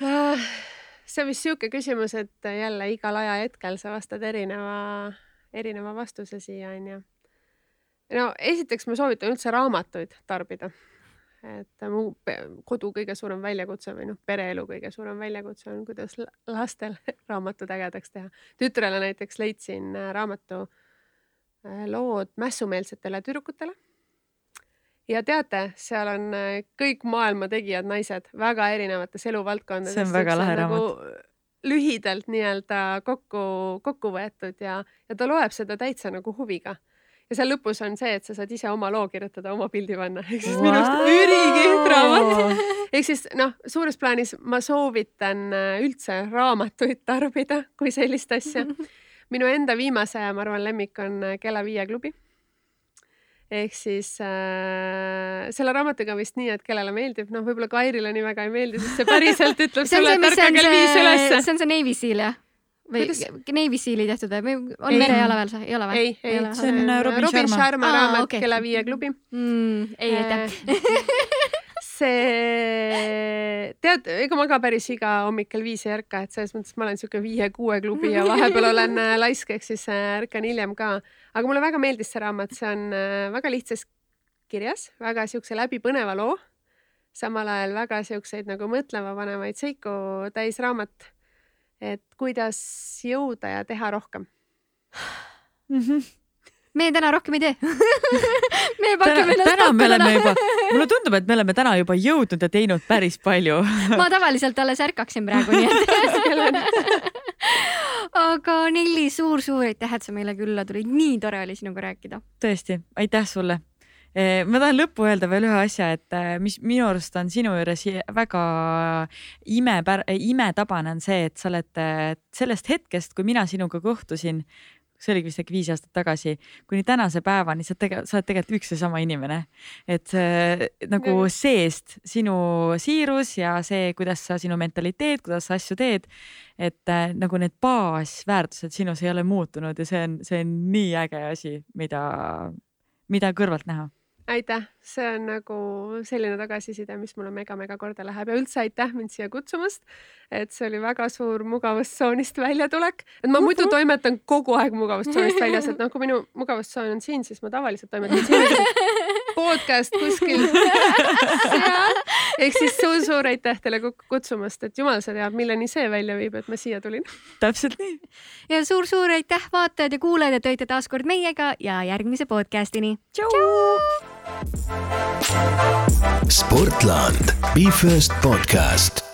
see on vist sihuke küsimus, et jälle igal ajahetkel sa vastad erineva, erineva vastuse siia onju. no esiteks ma soovitan üldse raamatuid tarbida. et mu kodu kõige suurem väljakutse või noh, pereelu kõige suurem väljakutse on, kuidas lastel raamatud ägedaks teha. tütrele näiteks leidsin äh, raamatu äh, lood mässumeelsetele tüdrukutele ja teate, seal on äh, kõik maailma tegijad naised väga erinevates eluvaldkondades. see on väga lahe nagu raamat nagu lühidalt nii-öelda kokku, kokku võetud ja, ja ta loeb seda täitsa nagu huviga. ja seal lõpus on see, et sa saad ise oma loo kirjutada, oma pildi panna, ehk siis wow. minu arust ülikihvt raamat. ehk siis noh, suures plaanis ma soovitan äh, üldse raamatuid tarbida kui sellist asja. minu enda viimase, ma arvan, lemmik on äh, Kella viie klubi ehk siis äh, selle raamatuga vist nii, et kellele meeldib, noh, võib-olla Kairile nii väga ei meeldi, sest see päriselt ütleb sulle, et ärka kell viis ülesse. see on see Navy Seal jah? või Kuidas? Navy Seali tehtud või on merejalaväel see, ei ole või? ei, ei, see on Robin, Robin Sharma, Sharma raamat okay. Kella viie klubi mm,. ei, aitäh see, tead, ega ma ka päris iga hommik kell viis ei ärka, et selles mõttes ma olen sihuke viie-kuue klubi ja vahepeal olen äh, laisk, ehk siis äh, ärkan hiljem ka. aga mulle väga meeldis see raamat, see on äh, väga lihtsas kirjas, väga siukse läbipõneva loo, samal ajal väga siukseid nagu mõtlema panevaid seiku täis raamat. et kuidas jõuda ja teha rohkem mm. -hmm me täna rohkem ei tee me pakume ennast täna me oleme juba, mulle tundub, et me oleme täna juba jõudnud ja teinud päris palju. ma tavaliselt alles ärkaksin praegu, nii et aga Nelli suur,, suur-suur aitäh, et sa meile külla tulid, nii tore oli sinuga rääkida. tõesti, aitäh sulle. ma tahan lõppu öelda veel ühe asja, et eh, mis minu arust on sinu juures väga imepär-, imetabane on see, et sa oled eh, sellest hetkest, kui mina sinuga kohtusin see oligi vist äkki viis aastat tagasi, kuni tänase päevani sa tegelikult, sa oled tegelikult üks ja sama inimene. et see, nagu seest sinu siirus ja see, kuidas sa, sinu mentaliteet, kuidas sa asju teed, et äh, nagu need baasväärtused sinus ei ole muutunud ja see on, see on nii äge asi, mida, mida kõrvalt näha aitäh, see on nagu selline tagasiside, mis mulle mega-mega korda läheb ja üldse aitäh mind siia kutsumast. et see oli väga suur mugavustsoonist väljatulek, et ma muidu toimetan kogu aeg mugavustsoonist väljas, et noh, kui minu mugavustsoon on siin, siis ma tavaliselt toimetan siin podcast kuskil seal. Ehk siis suur-suur aitäh teile kutsumast, et jumal sa teab, milleni see välja viib, et ma siia tulin. täpselt nii. ja suur-suur aitäh, vaatajad ja kuulajad, et olite taas kord meiega ja järgmise podcastini. Sportland, Be First podcast